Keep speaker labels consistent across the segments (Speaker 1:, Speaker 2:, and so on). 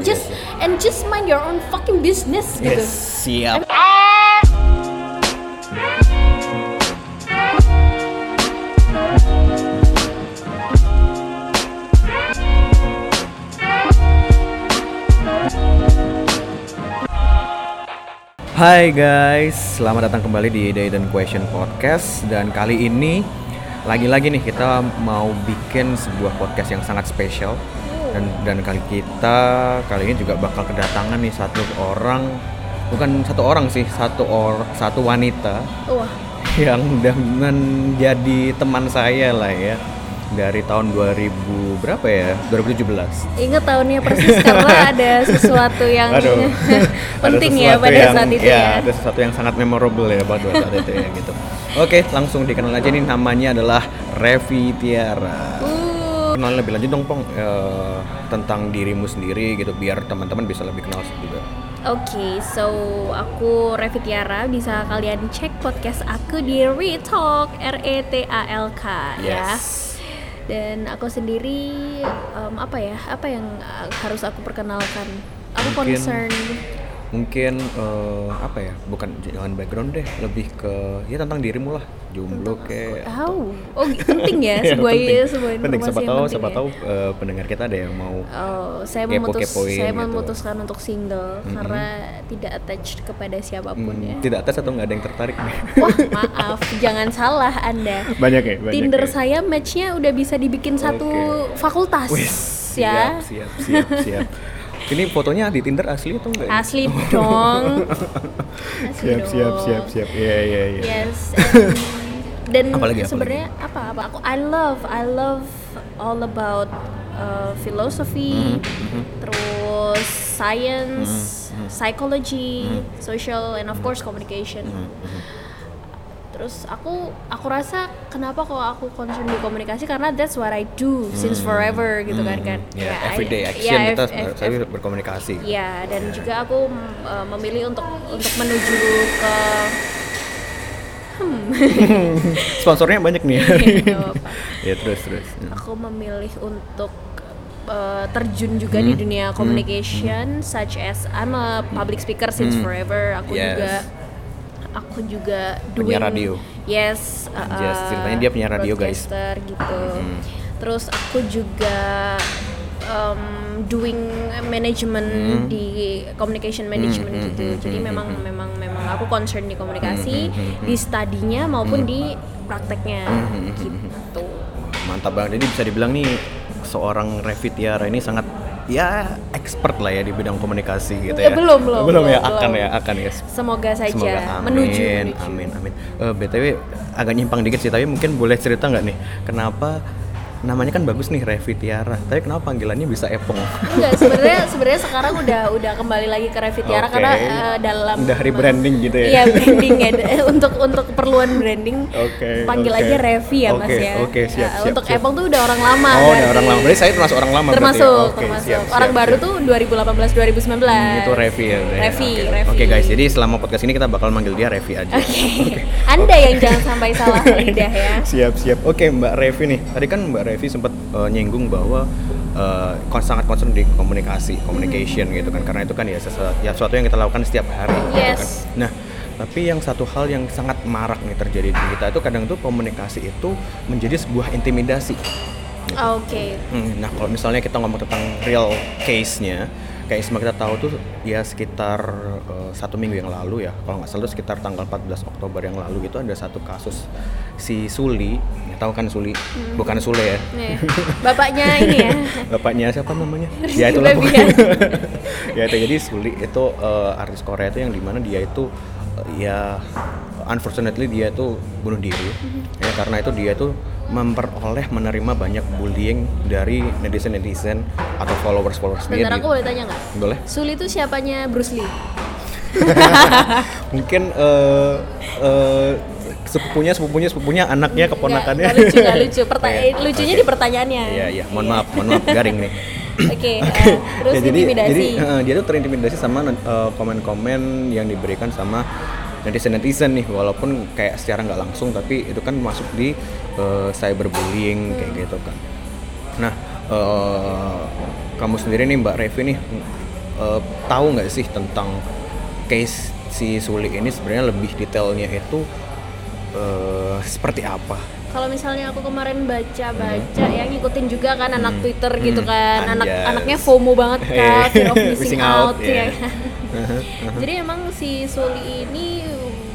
Speaker 1: just and just mind your own fucking business gitu.
Speaker 2: Yes, siap. Hai guys, selamat datang kembali di Day dan Question Podcast dan kali ini lagi-lagi nih kita mau bikin sebuah podcast yang sangat spesial dan dan kali kita kali ini juga bakal kedatangan nih satu orang bukan satu orang sih satu or satu wanita
Speaker 1: Wah,
Speaker 2: yang udah menjadi teman saya lah ya dari tahun 2000 berapa ya 2017
Speaker 1: inget tahunnya persis karena ada sesuatu yang
Speaker 2: Aduh.
Speaker 1: penting
Speaker 2: Ada
Speaker 1: ya
Speaker 2: sesuatu
Speaker 1: pada
Speaker 2: yang-
Speaker 1: saat itu
Speaker 2: ya,
Speaker 1: ya.
Speaker 2: ada sesuatu yang sangat memorable ya pada saat itu ya gitu. Oke, langsung dikenal aja nih namanya adalah Revi Tiara.
Speaker 1: Uh,
Speaker 2: Kenal lebih lanjut dong, Pong, eh, tentang dirimu sendiri gitu biar teman-teman bisa lebih kenal juga.
Speaker 1: Oke, so aku Revi Tiara bisa kalian cek podcast aku di Retalk R E T A L K ya.
Speaker 2: Yes.
Speaker 1: Dan aku sendiri em, apa ya? Apa yang uh, harus aku perkenalkan? Aku
Speaker 2: Mungkin-
Speaker 1: concern
Speaker 2: Mungkin eh, apa ya? Bukan jangan background deh, lebih ke ya tentang dirimu lah. Jomblo kayak
Speaker 1: tahu. Oh, penting ya
Speaker 2: Iya,
Speaker 1: sebuah
Speaker 2: penting.
Speaker 1: sebuah
Speaker 2: penting
Speaker 1: informasi
Speaker 2: siapa
Speaker 1: yang
Speaker 2: tahu
Speaker 1: penting
Speaker 2: siapa
Speaker 1: ya.
Speaker 2: tahu eh, pendengar kita ada yang mau
Speaker 1: Oh, saya memutus
Speaker 2: Kepo-kepoin
Speaker 1: saya
Speaker 2: gitu.
Speaker 1: memutuskan untuk single karena tidak attached kepada siapa pun
Speaker 2: hmm,
Speaker 1: ya.
Speaker 2: tidak atas atau nggak ada yang tertarik nih.
Speaker 1: Wah, maaf, jangan salah Anda.
Speaker 2: banyak ya, banyak.
Speaker 1: Tinder
Speaker 2: ya.
Speaker 1: saya matchnya udah bisa dibikin satu
Speaker 2: Oke.
Speaker 1: fakultas
Speaker 2: Wih,
Speaker 1: ya.
Speaker 2: Siap, siap, siap, siap. Ini fotonya di Tinder asli atau enggak? ya?
Speaker 1: Asli dong. Asli
Speaker 2: Siap, siap,
Speaker 1: dong.
Speaker 2: siap, siap. Iya, iya, iya.
Speaker 1: Yes. and- dan
Speaker 2: Apalagi, apalagi?
Speaker 1: sebenarnya apa apa aku I love I love all about uh, philosophy,
Speaker 2: Mm-hmm,
Speaker 1: terus science, psychology,
Speaker 2: Mm-hmm.
Speaker 1: social and of course communication. Terus aku aku rasa kenapa kok aku concern di komunikasi karena that's what I do since forever gitu kan kan.
Speaker 2: Ya,
Speaker 1: I-
Speaker 2: everyday
Speaker 1: ya,
Speaker 2: action kita
Speaker 1: ev- ev-
Speaker 2: saya berkomunikasi.
Speaker 1: Iya, dan juga aku uh, memilih untuk untuk menuju ke
Speaker 2: Sponsornya banyak nih.
Speaker 1: Apa-apa.
Speaker 2: ya terus terus.
Speaker 1: aku memilih untuk uh, terjun juga di
Speaker 2: Hmm.
Speaker 1: dunia communication such as I'm a public speaker since forever. Aku
Speaker 2: Hmm. Yes.
Speaker 1: juga aku juga doing
Speaker 2: Penyiar radio.
Speaker 1: Yes, uh,
Speaker 2: Yes, ceritanya dia penyiar radio, guys.
Speaker 1: gitu. Terus aku juga um, doing management
Speaker 2: Hmm.
Speaker 1: di communication management gitu. Jadi memang memang memang aku concern di komunikasi, di studinya maupun di prakteknya gitu.
Speaker 2: Mantap banget. Jadi bisa dibilang nih seorang Revi Tiara ini sangat ya expert lah ya di bidang komunikasi gitu
Speaker 1: Ya,
Speaker 2: ya.
Speaker 1: belum, belum,
Speaker 2: Belum ya,
Speaker 1: belum,
Speaker 2: akan ya, akan ya.
Speaker 1: Semoga saja
Speaker 2: Semoga amin,
Speaker 1: menuju, menuju.
Speaker 2: amin, amin. Eh, btw agak nyimpang dikit sih, tapi mungkin boleh cerita nggak nih, kenapa namanya kan bagus nih Revi Tiara, tapi kenapa panggilannya bisa Epong?
Speaker 1: Enggak, sebenarnya sebenarnya sekarang udah udah kembali lagi ke Revi Tiara
Speaker 2: Oke.
Speaker 1: karena eh, dalam
Speaker 2: Udah rebranding gitu ya?
Speaker 1: Iya, branding ya. untuk untuk keperluan branding
Speaker 2: Oke,
Speaker 1: panggil
Speaker 2: oke.
Speaker 1: aja Revi ya, Mas
Speaker 2: Oke,
Speaker 1: ya.
Speaker 2: oke, siap,
Speaker 1: Nah,
Speaker 2: siap,
Speaker 1: untuk
Speaker 2: siap.
Speaker 1: Epong tuh udah orang lama
Speaker 2: Oh, udah orang lama. Berarti saya termasuk orang lama berarti ya?
Speaker 1: Termasuk,
Speaker 2: Oke,
Speaker 1: termasuk.
Speaker 2: siap,
Speaker 1: orang
Speaker 2: siap,
Speaker 1: baru
Speaker 2: siap.
Speaker 1: tuh 2018 2019.
Speaker 2: Itu Revi ya. ya.
Speaker 1: Revi,
Speaker 2: Oke.
Speaker 1: Revi.
Speaker 2: Oke guys, jadi selama podcast ini kita bakal manggil dia Revi aja.
Speaker 1: Oke. Anda yang jangan sampai salah lidah ya.
Speaker 2: siap siap. Oke Mbak Revi nih. Tadi kan Mbak Revi sempat eh, nyinggung bahwa kon- sangat concern di komunikasi, communication gitu kan. Karena itu kan ya sesuatu, ya sesuatu yang kita lakukan setiap hari. gitu
Speaker 1: Yes.
Speaker 2: kan. Nah, tapi yang satu hal yang sangat marak nih terjadi di kita itu kadang tuh komunikasi itu menjadi sebuah intimidasi.
Speaker 1: Oke.
Speaker 2: Hmm, nah kalau misalnya kita ngomong tentang real case-nya, kayak semua kita tahu tuh ya sekitar eh, satu minggu yang lalu ya, kalau nggak salah sekitar tanggal 14 Oktober yang lalu itu ada satu kasus si Suli, tahu kan Suli, bukan Sule ya,
Speaker 1: Nih, Bapaknya ini ya.
Speaker 2: bapaknya siapa namanya? ya pokoknya. ya itu. Jadi Suli itu eh, artis Korea itu yang di mana dia itu eh, ya unfortunately dia itu bunuh diri. Ya karena itu dia itu memperoleh menerima banyak bullying dari netizen netizen atau followers followers
Speaker 1: Bentar aku boleh tanya nggak?
Speaker 2: boleh
Speaker 1: Suli itu siapanya Bruce Lee?
Speaker 2: mungkin eh eh, sepupunya sepupunya sepupunya anaknya keponakannya
Speaker 1: nggak lucu, nggak lucu. Perta-
Speaker 2: Iya,
Speaker 1: lucunya
Speaker 2: oke.
Speaker 1: di pertanyaannya.
Speaker 2: iya iya mohon maaf mohon maaf garing nih
Speaker 1: Oke, eh, terus
Speaker 2: Ya, jadi,
Speaker 1: intimidasi.
Speaker 2: jadi eh, dia tuh terintimidasi sama komen-komen yang diberikan sama netizen-netizen nih walaupun kayak secara nggak langsung tapi itu kan masuk di eh, cyberbullying kayak gitu kan nah eh, kamu sendiri nih Mbak Revi nih eh, tahu nggak sih tentang case si Suli ini sebenarnya lebih detailnya itu eh, seperti apa?
Speaker 1: Kalau misalnya aku kemarin baca-baca ya ngikutin juga kan anak Twitter gitu kan,
Speaker 2: Hmm,
Speaker 1: anak
Speaker 2: anjas.
Speaker 1: anaknya FOMO banget kan, fear of missing,
Speaker 2: Missing
Speaker 1: out,
Speaker 2: out,
Speaker 1: ya
Speaker 2: yeah.
Speaker 1: kan. Jadi emang si Suli ini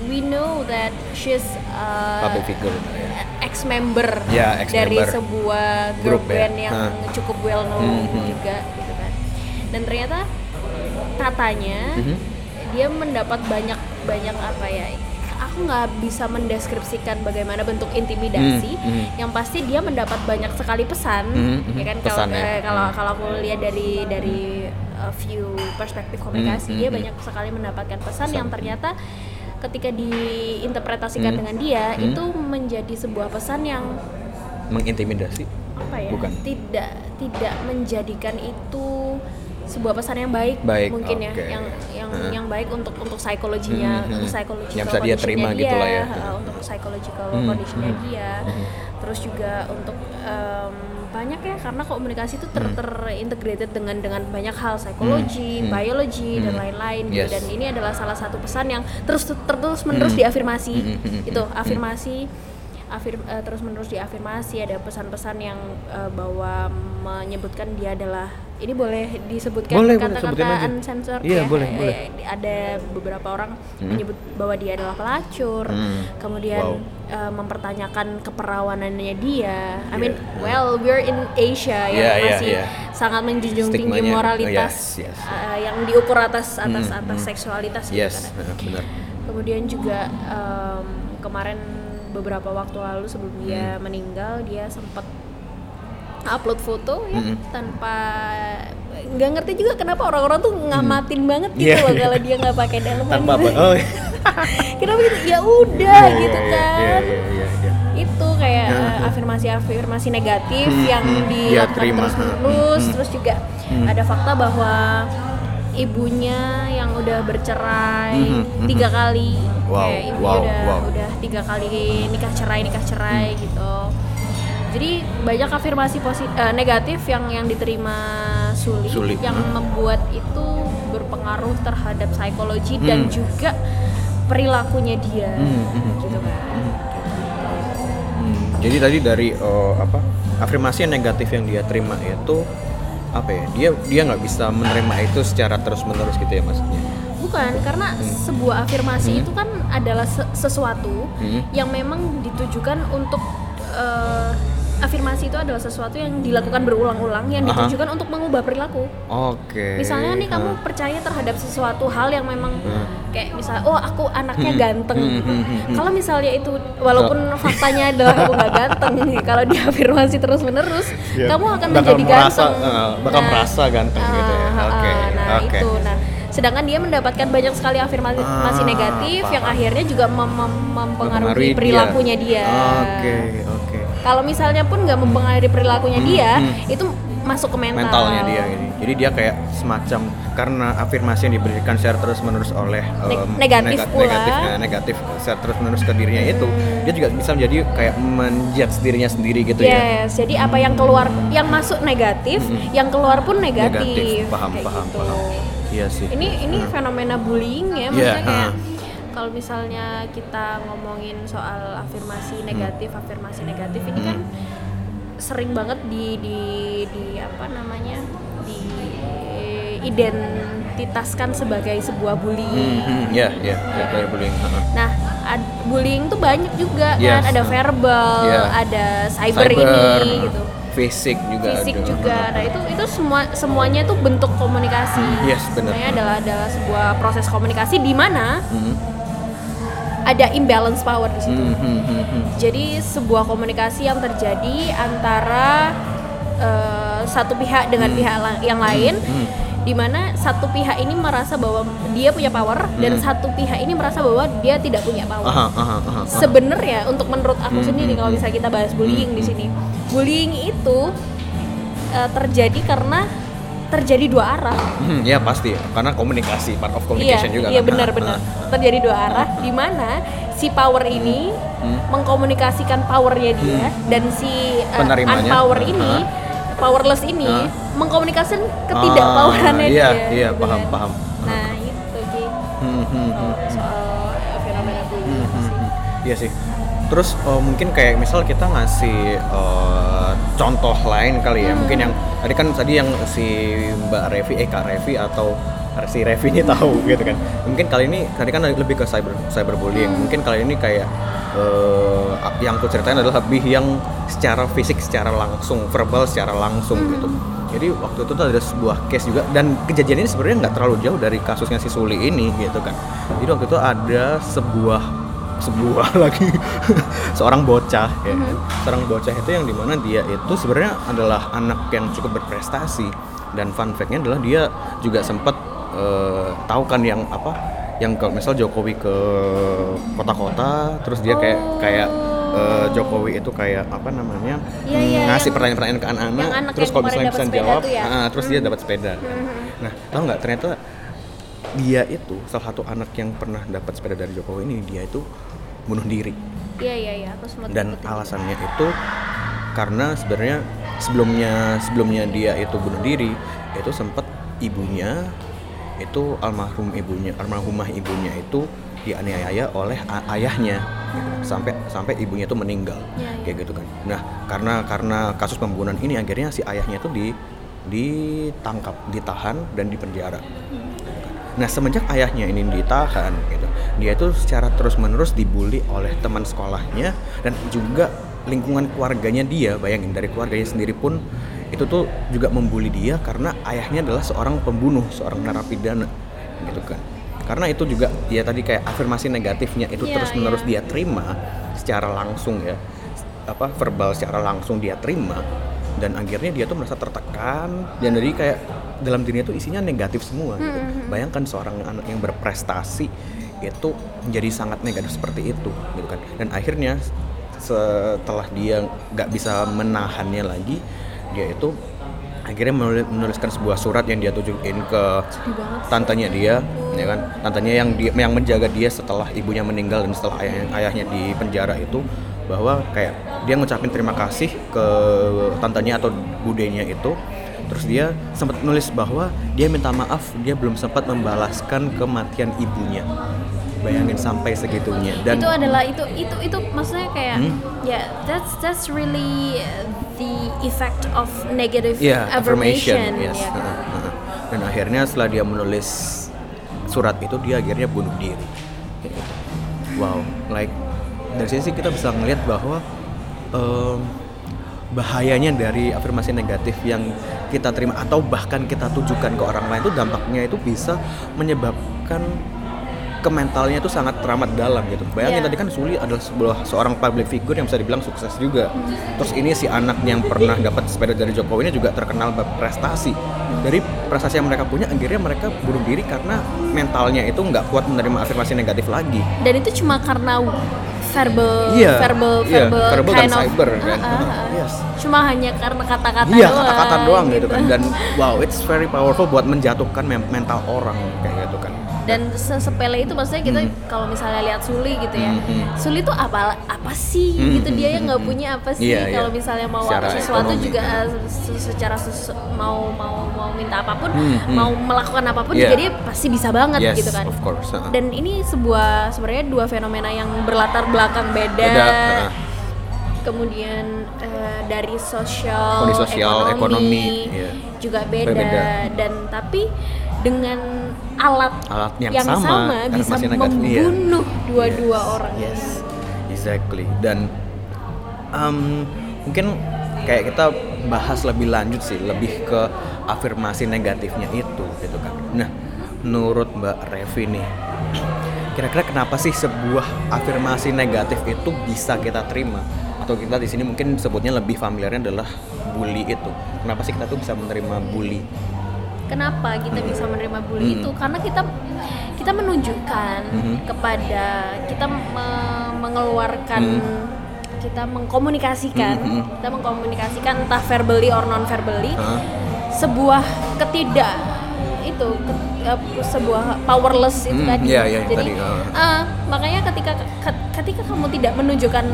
Speaker 1: we know that she's uh,
Speaker 2: Public figure. ya.
Speaker 1: ex-member
Speaker 2: Ya,
Speaker 1: dari
Speaker 2: ex-member.
Speaker 1: sebuah girl
Speaker 2: Grup ya.
Speaker 1: band yang
Speaker 2: Hah.
Speaker 1: cukup well known
Speaker 2: Mhm.
Speaker 1: juga gitu kan. Dan ternyata katanya
Speaker 2: Mhm.
Speaker 1: dia mendapat banyak banyak apa ya aku nggak bisa mendeskripsikan bagaimana bentuk intimidasi
Speaker 2: Hmm, hmm.
Speaker 1: yang pasti dia mendapat banyak sekali pesan
Speaker 2: Hmm, hmm,
Speaker 1: ya kan kalau
Speaker 2: ya.
Speaker 1: eh, kalau
Speaker 2: Hmm.
Speaker 1: kalau aku lihat dari dari uh, view perspektif komunikasi
Speaker 2: Hmm,
Speaker 1: dia
Speaker 2: hmm,
Speaker 1: banyak sekali mendapatkan pesan
Speaker 2: Pesan.
Speaker 1: yang ternyata ketika diinterpretasikan
Speaker 2: Hmm,
Speaker 1: dengan dia
Speaker 2: hmm.
Speaker 1: itu menjadi sebuah pesan yang
Speaker 2: Mengintimidasi?
Speaker 1: apa ya
Speaker 2: Bukan.
Speaker 1: tidak tidak menjadikan itu sebuah pesan yang baik,
Speaker 2: Baik,
Speaker 1: mungkin ya
Speaker 2: oke.
Speaker 1: yang yang
Speaker 2: Heeh.
Speaker 1: yang baik untuk untuk psikologinya
Speaker 2: Hmm, hmm.
Speaker 1: untuk psychological
Speaker 2: Yang bisa dia terima gitu lah ya.
Speaker 1: untuk psychological
Speaker 2: Hmm,
Speaker 1: conditionnya
Speaker 2: hmm.
Speaker 1: dia
Speaker 2: Hmm.
Speaker 1: terus juga untuk em, banyak ya karena komunikasi itu ter
Speaker 2: Hmm.
Speaker 1: terintegrated dengan dengan banyak hal psikologi,
Speaker 2: Hmm, hmm.
Speaker 1: biologi dan
Speaker 2: Hmm.
Speaker 1: lain-lain gitu.
Speaker 2: Yes.
Speaker 1: dan ini adalah salah satu pesan yang terus terus menerus
Speaker 2: Hmm.
Speaker 1: diafirmasi
Speaker 2: Hmm,
Speaker 1: itu afirmasi afir, eh, terus menerus diafirmasi ada pesan-pesan yang eh, bahwa menyebutkan dia adalah ini boleh disebutkan kata-kata uncensored
Speaker 2: Iya,
Speaker 1: ya
Speaker 2: boleh,
Speaker 1: Eh,
Speaker 2: boleh.
Speaker 1: ada beberapa orang
Speaker 2: Hmm.
Speaker 1: menyebut bahwa dia adalah pelacur
Speaker 2: Hmm.
Speaker 1: kemudian
Speaker 2: Wow.
Speaker 1: Eh, mempertanyakan keperawanannya dia I mean
Speaker 2: Yeah.
Speaker 1: well we're in Asia yang
Speaker 2: Yeah, yeah,
Speaker 1: masih
Speaker 2: yeah.
Speaker 1: sangat menjunjung tinggi moralitas
Speaker 2: yes, yes.
Speaker 1: eh, yang diukur atas atas
Speaker 2: Hmm,
Speaker 1: atas
Speaker 2: hmm.
Speaker 1: seksualitas gitu
Speaker 2: Yes,
Speaker 1: kan.
Speaker 2: eh, benar.
Speaker 1: Kemudian juga em, kemarin beberapa waktu lalu sebelum dia meninggal dia sempat upload foto ya
Speaker 2: Mm-mm.
Speaker 1: tanpa nggak ngerti juga kenapa orang-orang tuh ngamatin banget gitu
Speaker 2: Iya,
Speaker 1: loh
Speaker 2: iya.
Speaker 1: kalau dia nggak pakai daleman
Speaker 2: Tanpa apa?
Speaker 1: gitu.
Speaker 2: Oh, iya.
Speaker 1: kenapa gitu ya udah
Speaker 2: Iya,
Speaker 1: gitu
Speaker 2: iya,
Speaker 1: kan
Speaker 2: Iya, iya, iya, iya.
Speaker 1: itu kayak
Speaker 2: ya.
Speaker 1: afirmasi-afirmasi negatif
Speaker 2: Hmm,
Speaker 1: yang
Speaker 2: hmm, dia
Speaker 1: dilakukan
Speaker 2: terima.
Speaker 1: terus menerus
Speaker 2: Hmm,
Speaker 1: terus juga
Speaker 2: Hmm.
Speaker 1: ada fakta bahwa ibunya yang udah bercerai
Speaker 2: Mhm, mhm.
Speaker 1: tiga kali
Speaker 2: Wow,
Speaker 1: kayak ibunya
Speaker 2: wow,
Speaker 1: udah
Speaker 2: wow.
Speaker 1: udah tiga kali nikah cerai nikah cerai
Speaker 2: Hmm.
Speaker 1: gitu jadi banyak afirmasi positif negatif yang yang diterima Suli,
Speaker 2: Suli,
Speaker 1: yang
Speaker 2: hmm.
Speaker 1: membuat itu berpengaruh terhadap psikologi dan
Speaker 2: Hmm.
Speaker 1: juga perilakunya dia
Speaker 2: Hmm, hmm.
Speaker 1: gitu kan
Speaker 2: Hmm, Jadi tadi dari eh, apa afirmasi yang negatif yang dia terima itu apa ya? Dia dia nggak bisa menerima itu secara terus menerus gitu ya maksudnya.
Speaker 1: Bukan, karena sebuah afirmasi
Speaker 2: Hmm.
Speaker 1: itu kan adalah se- sesuatu
Speaker 2: Hmm.
Speaker 1: yang memang ditujukan untuk eh, afirmasi itu adalah sesuatu yang dilakukan berulang-ulang yang
Speaker 2: Aha.
Speaker 1: ditujukan untuk mengubah perilaku.
Speaker 2: Oke.
Speaker 1: Misalnya nih kamu
Speaker 2: Hah.
Speaker 1: percaya terhadap sesuatu hal yang memang
Speaker 2: Hmm.
Speaker 1: kayak misalnya oh aku anaknya
Speaker 2: Hmm.
Speaker 1: ganteng
Speaker 2: Hmm,
Speaker 1: gitu.
Speaker 2: hmm, hmm, hmm.
Speaker 1: Kalau misalnya itu walaupun faktanya adalah aku nggak ganteng, kalau diafirmasi terus-menerus
Speaker 2: Ya,
Speaker 1: kamu akan
Speaker 2: bakal
Speaker 1: menjadi
Speaker 2: merasa,
Speaker 1: ganteng.
Speaker 2: eh, bakal merasa ganteng gitu ya.
Speaker 1: ah,
Speaker 2: Oke,
Speaker 1: ah, Nah,
Speaker 2: oke.
Speaker 1: itu. Nah, sedangkan dia mendapatkan banyak sekali afirmasi
Speaker 2: Ah,
Speaker 1: negatif yang
Speaker 2: paham.
Speaker 1: akhirnya juga mem- mem- mempengaruhi perilakunya dia.
Speaker 2: Oke, oke.
Speaker 1: Kalau misalnya pun nggak mempengaruhi perilakunya
Speaker 2: Hmm,
Speaker 1: dia,
Speaker 2: hmm.
Speaker 1: itu masuk ke mental.
Speaker 2: mentalnya dia gitu. Jadi dia kayak semacam karena afirmasi yang diberikan secara terus menerus oleh em,
Speaker 1: negatif
Speaker 2: nega-
Speaker 1: pula.
Speaker 2: negatif, nah, negatif secara terus menerus ke dirinya itu, dia juga bisa menjadi kayak menjudge dirinya sendiri gitu ya.
Speaker 1: Yes, jadi apa yang keluar, yang masuk negatif,
Speaker 2: Mm-mm.
Speaker 1: yang keluar pun negatif.
Speaker 2: Negatif, paham,
Speaker 1: kayak
Speaker 2: paham,
Speaker 1: gitu.
Speaker 2: paham. Iya sih.
Speaker 1: Ini ini
Speaker 2: Hmm.
Speaker 1: fenomena bullying ya,
Speaker 2: Iya,
Speaker 1: maksudnya kayak
Speaker 2: ah.
Speaker 1: Kalau misalnya kita ngomongin soal afirmasi negatif, afirmasi negatif ini kan
Speaker 2: Hmm.
Speaker 1: sering banget di di di apa namanya di identitaskan sebagai sebuah bullying.
Speaker 2: Hmm, hmm, ya, ya, ya, bullying.
Speaker 1: Nah, ad- bullying tuh banyak juga
Speaker 2: Yes,
Speaker 1: kan, ada verbal,
Speaker 2: Yeah.
Speaker 1: ada cyber, ini gitu.
Speaker 2: Fisik juga
Speaker 1: Fisik
Speaker 2: ada.
Speaker 1: juga. Nah, itu itu semua semuanya tuh bentuk komunikasi.
Speaker 2: Yes, benar.
Speaker 1: Semuanya adalah adalah sebuah proses komunikasi di mana
Speaker 2: Hmm,
Speaker 1: ada imbalance power di situ.
Speaker 2: hmm, hmm, hmm, hmm.
Speaker 1: Jadi sebuah komunikasi yang terjadi antara eh, satu pihak dengan pihak la- yang lain
Speaker 2: hmm.
Speaker 1: di mana satu pihak ini merasa bahwa dia punya power dan
Speaker 2: Hmm.
Speaker 1: satu pihak ini merasa bahwa dia tidak punya power.
Speaker 2: Aha, aha, aha, aha.
Speaker 1: Sebenarnya untuk menurut aku
Speaker 2: Hmm,
Speaker 1: sendiri
Speaker 2: hmm,
Speaker 1: kalau
Speaker 2: hmm.
Speaker 1: bisa kita bahas bullying di
Speaker 2: Hmm,
Speaker 1: sini. Bullying itu eh, terjadi karena terjadi dua arah.
Speaker 2: Hmm, ya pasti karena komunikasi part of communication
Speaker 1: iya,
Speaker 2: juga
Speaker 1: iya
Speaker 2: kan.
Speaker 1: benar-benar.
Speaker 2: Ah,
Speaker 1: Terjadi dua arah di mana si power ini
Speaker 2: Hmm.
Speaker 1: mengkomunikasikan powernya dia dan si uh, unpower ini,
Speaker 2: Ah.
Speaker 1: powerless ini
Speaker 2: Ah.
Speaker 1: mengkomunikasikan ketidakpowerannya
Speaker 2: Ah, iya,
Speaker 1: dia
Speaker 2: iya,
Speaker 1: gitu
Speaker 2: paham,
Speaker 1: kan.
Speaker 2: paham.
Speaker 1: nah itu Ki
Speaker 2: Hmm, hmm, hmm,
Speaker 1: soal,
Speaker 2: hmm.
Speaker 1: soal fenomena bullying
Speaker 2: Hmm, hmm,
Speaker 1: sih
Speaker 2: hmm. Iya sih. Terus eh, mungkin kayak misal kita ngasih eh, contoh lain kali ya. Mungkin yang tadi kan tadi yang si Mbak Revi, eh Kak Revi atau si Revi ini tahu gitu kan. Mungkin kali ini tadi kan lebih ke cyber cyberbullying. Mungkin kali ini kayak eh, yang aku ceritain adalah lebih yang secara fisik, secara langsung, verbal, secara langsung gitu. Jadi waktu itu tuh ada sebuah case juga dan kejadian ini sebenarnya nggak terlalu jauh dari kasusnya si Suli ini gitu kan. Jadi waktu itu ada sebuah sebuah lagi. Seorang bocah ya seorang bocah itu yang di mana dia itu sebenarnya adalah anak yang cukup berprestasi. Dan fun fact-nya adalah dia juga sempat eh, tahu kan yang apa? Yang kalau misal Jokowi ke kota-kota terus dia kayak kayak eh, Jokowi itu kayak apa namanya?
Speaker 1: Iya,
Speaker 2: hmm,
Speaker 1: iya,
Speaker 2: ngasih pertanyaan-pertanyaan ke anak-anak
Speaker 1: anak
Speaker 2: terus kalau misalnya bisa jawab
Speaker 1: ya?
Speaker 2: ah, terus dia dapat sepeda. Nah tahu nggak? Ternyata dia itu salah satu anak yang pernah dapat sepeda dari Jokowi ini dia itu bunuh diri.
Speaker 1: Iya iya iya aku sempat
Speaker 2: dan alasannya itu karena sebenarnya sebelumnya sebelumnya dia itu bunuh diri itu sempat ibunya itu almarhum ibunya almarhumah ibunya itu dianiaya oleh ayahnya. Gitu. sampai sampai ibunya itu meninggal.
Speaker 1: Iya, iya.
Speaker 2: kayak gitu kan. Nah karena karena kasus pembunuhan ini akhirnya si ayahnya itu di ditangkap ditahan dan dipenjara Nah semenjak ayahnya ini ditahan, gitu, dia itu secara terus menerus dibully oleh teman sekolahnya dan juga lingkungan keluarganya dia. Bayangin dari keluarganya sendiri pun itu tuh juga membuli dia karena ayahnya adalah seorang pembunuh, seorang narapidana, gitu kan. Karena itu juga dia tadi kayak afirmasi negatifnya itu
Speaker 1: Iya,
Speaker 2: terus menerus
Speaker 1: iya.
Speaker 2: dia terima secara langsung ya, apa verbal secara langsung dia terima dan akhirnya dia tuh merasa tertekan dan jadi kayak dalam dirinya tuh isinya negatif semua gitu. Bayangkan seorang anak yang berprestasi itu menjadi sangat negatif seperti itu gitu kan. Dan akhirnya setelah dia nggak bisa menahannya lagi, dia itu akhirnya menul- menuliskan sebuah surat yang dia tunjukin ke tantenya dia ya kan tantenya yang dia yang menjaga dia setelah ibunya meninggal dan setelah ayah, ayahnya di penjara itu bahwa kayak dia ngucapin terima kasih ke tantenya atau budenya itu terus dia sempat nulis bahwa dia minta maaf dia belum sempat membalaskan kematian ibunya bayangin sampai segitunya dan
Speaker 1: itu adalah itu itu itu maksudnya kayak
Speaker 2: Hmm?
Speaker 1: ya that's that's really uh, the effect of negative
Speaker 2: Iya, affirmation,
Speaker 1: affirmation,
Speaker 2: yes.
Speaker 1: ya kan?
Speaker 2: Heeh, heeh. Dan akhirnya setelah dia menulis surat itu dia akhirnya bunuh diri. Wow, like dari sini kita bisa ngelihat bahwa em, bahayanya dari afirmasi negatif yang kita terima atau bahkan kita tujukan ke orang lain itu dampaknya itu bisa menyebabkan ke mentalnya itu sangat teramat dalam gitu. Bayangin
Speaker 1: Iya.
Speaker 2: tadi kan Suli adalah sebuah seorang public figure yang bisa dibilang sukses juga. Terus ini si anak yang pernah dapat sepeda dari Jokowi ini juga terkenal berprestasi. Dari prestasi yang mereka punya, akhirnya mereka bunuh diri karena mentalnya itu nggak kuat menerima afirmasi negatif lagi.
Speaker 1: dan itu cuma karena verbal
Speaker 2: Iya,
Speaker 1: verbal
Speaker 2: iya,
Speaker 1: verbal,
Speaker 2: verbal dan
Speaker 1: kind of
Speaker 2: cyber, kan?
Speaker 1: Ah, ah, ah.
Speaker 2: Yes.
Speaker 1: cuma hanya karena kata-kata
Speaker 2: Iya
Speaker 1: doang
Speaker 2: kata-kata doang gitu kan dan wow it's very powerful buat menjatuhkan mental orang kayak gitu.
Speaker 1: Dan sesepele itu maksudnya kita kalau misalnya lihat Suli gitu ya
Speaker 2: Hmm, hmm.
Speaker 1: Suli tuh apa apa sih
Speaker 2: Hmm,
Speaker 1: gitu
Speaker 2: hmm,
Speaker 1: dia yang
Speaker 2: hmm,
Speaker 1: nggak
Speaker 2: hmm.
Speaker 1: punya apa sih
Speaker 2: Iya,
Speaker 1: kalau
Speaker 2: iya.
Speaker 1: misalnya mau
Speaker 2: Secara
Speaker 1: sesuatu
Speaker 2: ekonomi,
Speaker 1: juga
Speaker 2: kan.
Speaker 1: eh, se- secara sesu- mau mau mau minta apa pun
Speaker 2: Hmm, hmm.
Speaker 1: mau melakukan apa pun
Speaker 2: Iya.
Speaker 1: juga dia pasti bisa banget
Speaker 2: Yes,
Speaker 1: gitu kan
Speaker 2: of course. uh-uh.
Speaker 1: dan ini sebuah sebenarnya dua fenomena yang berlatar belakang beda,
Speaker 2: Beda, uh-uh.
Speaker 1: kemudian eh, dari sosial,
Speaker 2: sosial, ekonomi, iya.
Speaker 1: juga beda.
Speaker 2: Berbeda.
Speaker 1: dan tapi dengan alat,
Speaker 2: Alat yang sama, karena
Speaker 1: bisa
Speaker 2: iya.
Speaker 1: membunuh dua-dua
Speaker 2: Yes,
Speaker 1: orang
Speaker 2: Yes, exactly. Dan um, mungkin kayak kita bahas lebih lanjut sih, lebih ke afirmasi negatifnya itu, gitu kan. Nah, menurut Mbak Revi nih, kira-kira kenapa sih sebuah afirmasi negatif itu bisa kita terima? Atau kita di sini mungkin sebutnya lebih familiarnya adalah bully itu. Kenapa sih kita tuh bisa menerima bully?
Speaker 1: Kenapa kita bisa menerima bully
Speaker 2: Hmm.
Speaker 1: itu? Karena kita kita menunjukkan
Speaker 2: Mhm.
Speaker 1: kepada kita me- mengeluarkan
Speaker 2: Hmm.
Speaker 1: kita mengkomunikasikan, kita mengkomunikasikan entah verbally or non verbally sebuah ketidak itu uh, sebuah powerless itu
Speaker 2: Hmm,
Speaker 1: tadi.
Speaker 2: iya, iya,
Speaker 1: Jadi
Speaker 2: tadi, uh.
Speaker 1: uh, makanya ketika ke- ketika kamu tidak menunjukkan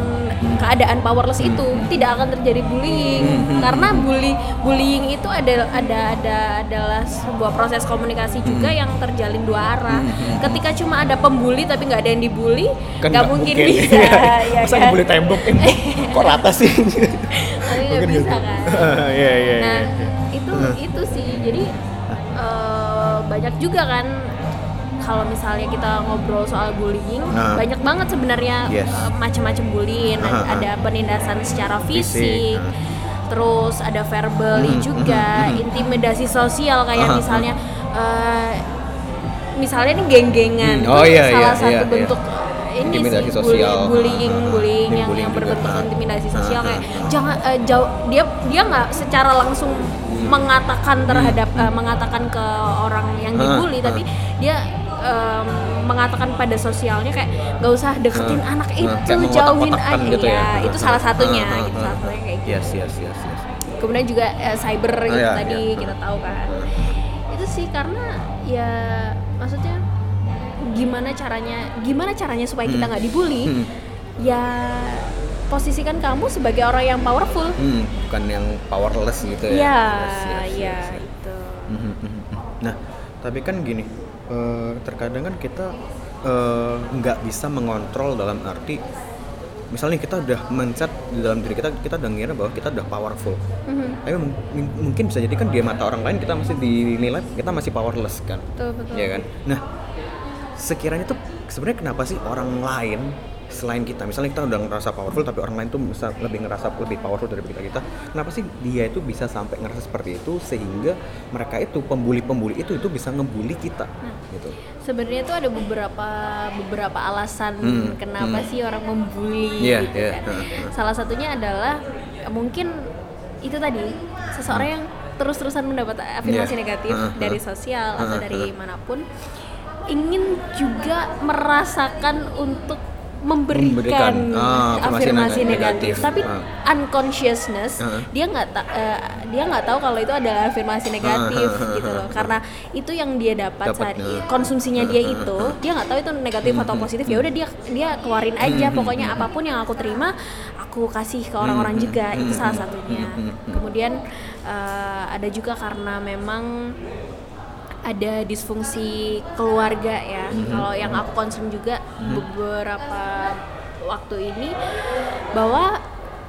Speaker 1: keadaan powerless
Speaker 2: Hmm.
Speaker 1: itu tidak akan terjadi bullying karena bully bullying itu ada ada ada adalah sebuah proses komunikasi juga
Speaker 2: Hmm.
Speaker 1: yang terjalin dua arah. Ketika cuma ada pembuli tapi nggak ada yang dibully,
Speaker 2: Kan
Speaker 1: nggak mungkin,
Speaker 2: mungkin.
Speaker 1: bisa. ya
Speaker 2: Masa
Speaker 1: kan?
Speaker 2: tembok tembok kok rata sih
Speaker 1: Tapi nggak bisa
Speaker 2: gitu.
Speaker 1: kan.
Speaker 2: Iya iya
Speaker 1: Nah,
Speaker 2: iya.
Speaker 1: itu itu sih. Jadi banyak juga kan kalau misalnya kita ngobrol soal bullying,
Speaker 2: Nah.
Speaker 1: banyak banget sebenarnya
Speaker 2: Yes.
Speaker 1: eh, macam-macam bullying.
Speaker 2: Aha, aha.
Speaker 1: Ada penindasan secara
Speaker 2: Fisik,
Speaker 1: fisik.
Speaker 2: nah.
Speaker 1: Terus ada verbally
Speaker 2: Hmm,
Speaker 1: juga,
Speaker 2: hmm, hmm.
Speaker 1: intimidasi sosial kayak
Speaker 2: Aha,
Speaker 1: misalnya eh, misalnya ini geng-gengan
Speaker 2: Hmm, oh
Speaker 1: tuh
Speaker 2: iya,
Speaker 1: salah
Speaker 2: iya,
Speaker 1: satu
Speaker 2: iya, iya.
Speaker 1: Ini
Speaker 2: Intimidasi
Speaker 1: sih
Speaker 2: sosial.
Speaker 1: bullying bullying, bullying yang
Speaker 2: Bullying
Speaker 1: yang
Speaker 2: juga.
Speaker 1: berbentuk
Speaker 2: Ah.
Speaker 1: intimidasi sosial kayak jangan eh, jauh dia dia nggak secara langsung mengatakan terhadap eh, mengatakan ke orang yang
Speaker 2: Hmm.
Speaker 1: Dibully tapi dia em, mengatakan pada sosialnya kayak nggak usah deketin
Speaker 2: Ah,
Speaker 1: anak itu
Speaker 2: kayak
Speaker 1: jauhin aja
Speaker 2: gitu ya.
Speaker 1: ya itu
Speaker 2: Ah,
Speaker 1: salah
Speaker 2: ah,
Speaker 1: satunya
Speaker 2: ah,
Speaker 1: gitu
Speaker 2: ah,
Speaker 1: salah satunya kayak gitu
Speaker 2: yes yes yes yes
Speaker 1: kemudian juga eh, cyber
Speaker 2: Oh,
Speaker 1: itu
Speaker 2: iya,
Speaker 1: tadi
Speaker 2: iya.
Speaker 1: kita tahu kan itu sih karena ya maksudnya gimana caranya gimana caranya supaya kita
Speaker 2: Hmm.
Speaker 1: nggak dibully
Speaker 2: Hmm.
Speaker 1: ya posisikan kamu sebagai orang yang powerful
Speaker 2: Hmm, bukan yang powerless gitu ya.
Speaker 1: ya
Speaker 2: Yes, yes,
Speaker 1: ya
Speaker 2: yes, yes.
Speaker 1: itu
Speaker 2: mhm, mhm. Nah, tapi kan gini, eh, terkadang kan kita eh, nggak bisa mengontrol dalam arti, misalnya kita udah mencet di dalam diri kita, kita udah ngira bahwa kita udah powerful.
Speaker 1: Mhm.
Speaker 2: Tapi mung- mung- mungkin bisa jadi kan di mata orang lain kita masih dinilai kita masih powerless kan,
Speaker 1: betul betul
Speaker 2: ya kan? Nah, sekiranya tuh sebenarnya kenapa sih orang lain selain kita? Misalnya kita udah ngerasa powerful tapi orang lain tuh bisa lebih ngerasa lebih powerful dari kita kita kenapa sih dia itu bisa sampai ngerasa seperti itu sehingga mereka itu pembuli-pembuli itu itu bisa ngebully kita? Gitu.
Speaker 1: Sebenarnya tuh ada beberapa beberapa alasan
Speaker 2: Hmm,
Speaker 1: kenapa
Speaker 2: hmm.
Speaker 1: sih orang membuli
Speaker 2: Iya,
Speaker 1: gitu
Speaker 2: iya,
Speaker 1: kan.
Speaker 2: heeh.
Speaker 1: Salah satunya adalah mungkin itu tadi seseorang yang terus-terusan mendapat afirmasi
Speaker 2: Iya,
Speaker 1: negatif
Speaker 2: heeh,
Speaker 1: dari
Speaker 2: heeh.
Speaker 1: sosial atau
Speaker 2: Heeh,
Speaker 1: dari
Speaker 2: mana
Speaker 1: pun ingin juga merasakan untuk memberikan,
Speaker 2: Memberikan, ah, afirmasi
Speaker 1: afirmasi
Speaker 2: neg-
Speaker 1: negatif,
Speaker 2: negatif.
Speaker 1: tapi
Speaker 2: Ah.
Speaker 1: unconsciousness
Speaker 2: Heeh.
Speaker 1: dia nggak eh, dia nggak tahu kalau itu adalah afirmasi negatif
Speaker 2: Ah,
Speaker 1: gitu loh. Karena itu yang dia dapat
Speaker 2: Dapat,
Speaker 1: saat
Speaker 2: ya.
Speaker 1: konsumsinya dia itu dia nggak tahu itu negatif atau
Speaker 2: Hmm,
Speaker 1: positif ya udah dia dia keluarin aja. Pokoknya apa pun yang aku terima aku kasih ke orang-orang
Speaker 2: Hmm,
Speaker 1: juga. Itu salah satunya. Kemudian eh, ada juga karena memang ada disfungsi keluarga ya
Speaker 2: Hmm,
Speaker 1: kalau yang aku konsum juga beberapa waktu ini bahwa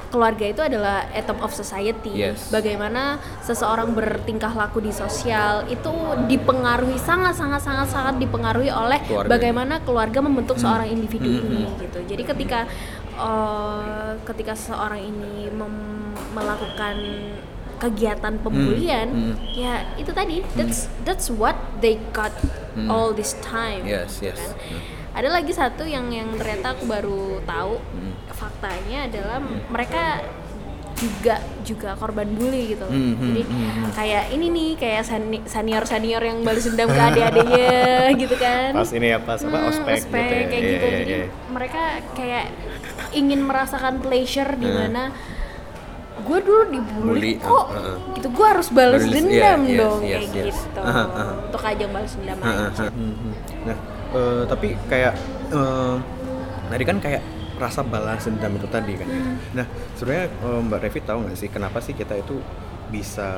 Speaker 1: keluarga itu adalah atom of society.
Speaker 2: Yes.
Speaker 1: Bagaimana seseorang bertingkah laku di sosial itu dipengaruhi sangat sangat sangat sangat dipengaruhi oleh
Speaker 2: Keluarga.
Speaker 1: bagaimana keluarga membentuk seorang individu
Speaker 2: Hmm,
Speaker 1: ini
Speaker 2: hmm.
Speaker 1: gitu. Jadi ketika eh, ketika seseorang ini melakukan kegiatan pembulian,
Speaker 2: hmm.
Speaker 1: ya itu tadi that's that's what they got
Speaker 2: Hmm.
Speaker 1: all this time.
Speaker 2: yes
Speaker 1: gitu
Speaker 2: yes
Speaker 1: kan.
Speaker 2: Hmm.
Speaker 1: Ada lagi satu yang yang ternyata aku baru tahu
Speaker 2: Hmm.
Speaker 1: faktanya adalah mereka juga juga korban bully gitu. loh.
Speaker 2: Hmm, hmm,
Speaker 1: Jadi
Speaker 2: hmm, hmm.
Speaker 1: kayak ini nih kayak senior senior yang balas dendam ke adik-adiknya gitu kan.
Speaker 2: pas ini ya pas apa
Speaker 1: Hmm,
Speaker 2: ospek, gitu ya.
Speaker 1: kayak
Speaker 2: Iya,
Speaker 1: gitu.
Speaker 2: iya,
Speaker 1: Jadi
Speaker 2: iya.
Speaker 1: mereka kayak ingin merasakan pleasure di
Speaker 2: Hmm.
Speaker 1: Gue dulu dibully
Speaker 2: Bully,
Speaker 1: kok
Speaker 2: uh, uh.
Speaker 1: gitu gue harus balas dendam
Speaker 2: iya, yes,
Speaker 1: dong
Speaker 2: yes,
Speaker 1: kayak
Speaker 2: yes.
Speaker 1: gitu
Speaker 2: Uh, uh, uh.
Speaker 1: untuk ajang balas dendam
Speaker 2: Ha, ha,
Speaker 1: aja.
Speaker 2: Hmm, hmm. Nah, eh, tapi kayak eh, tadi kan kayak rasa balas dendam itu tadi kan.
Speaker 1: Hmm.
Speaker 2: Nah, sebenarnya eh, Mbak Revi tahu nggak sih kenapa sih kita itu bisa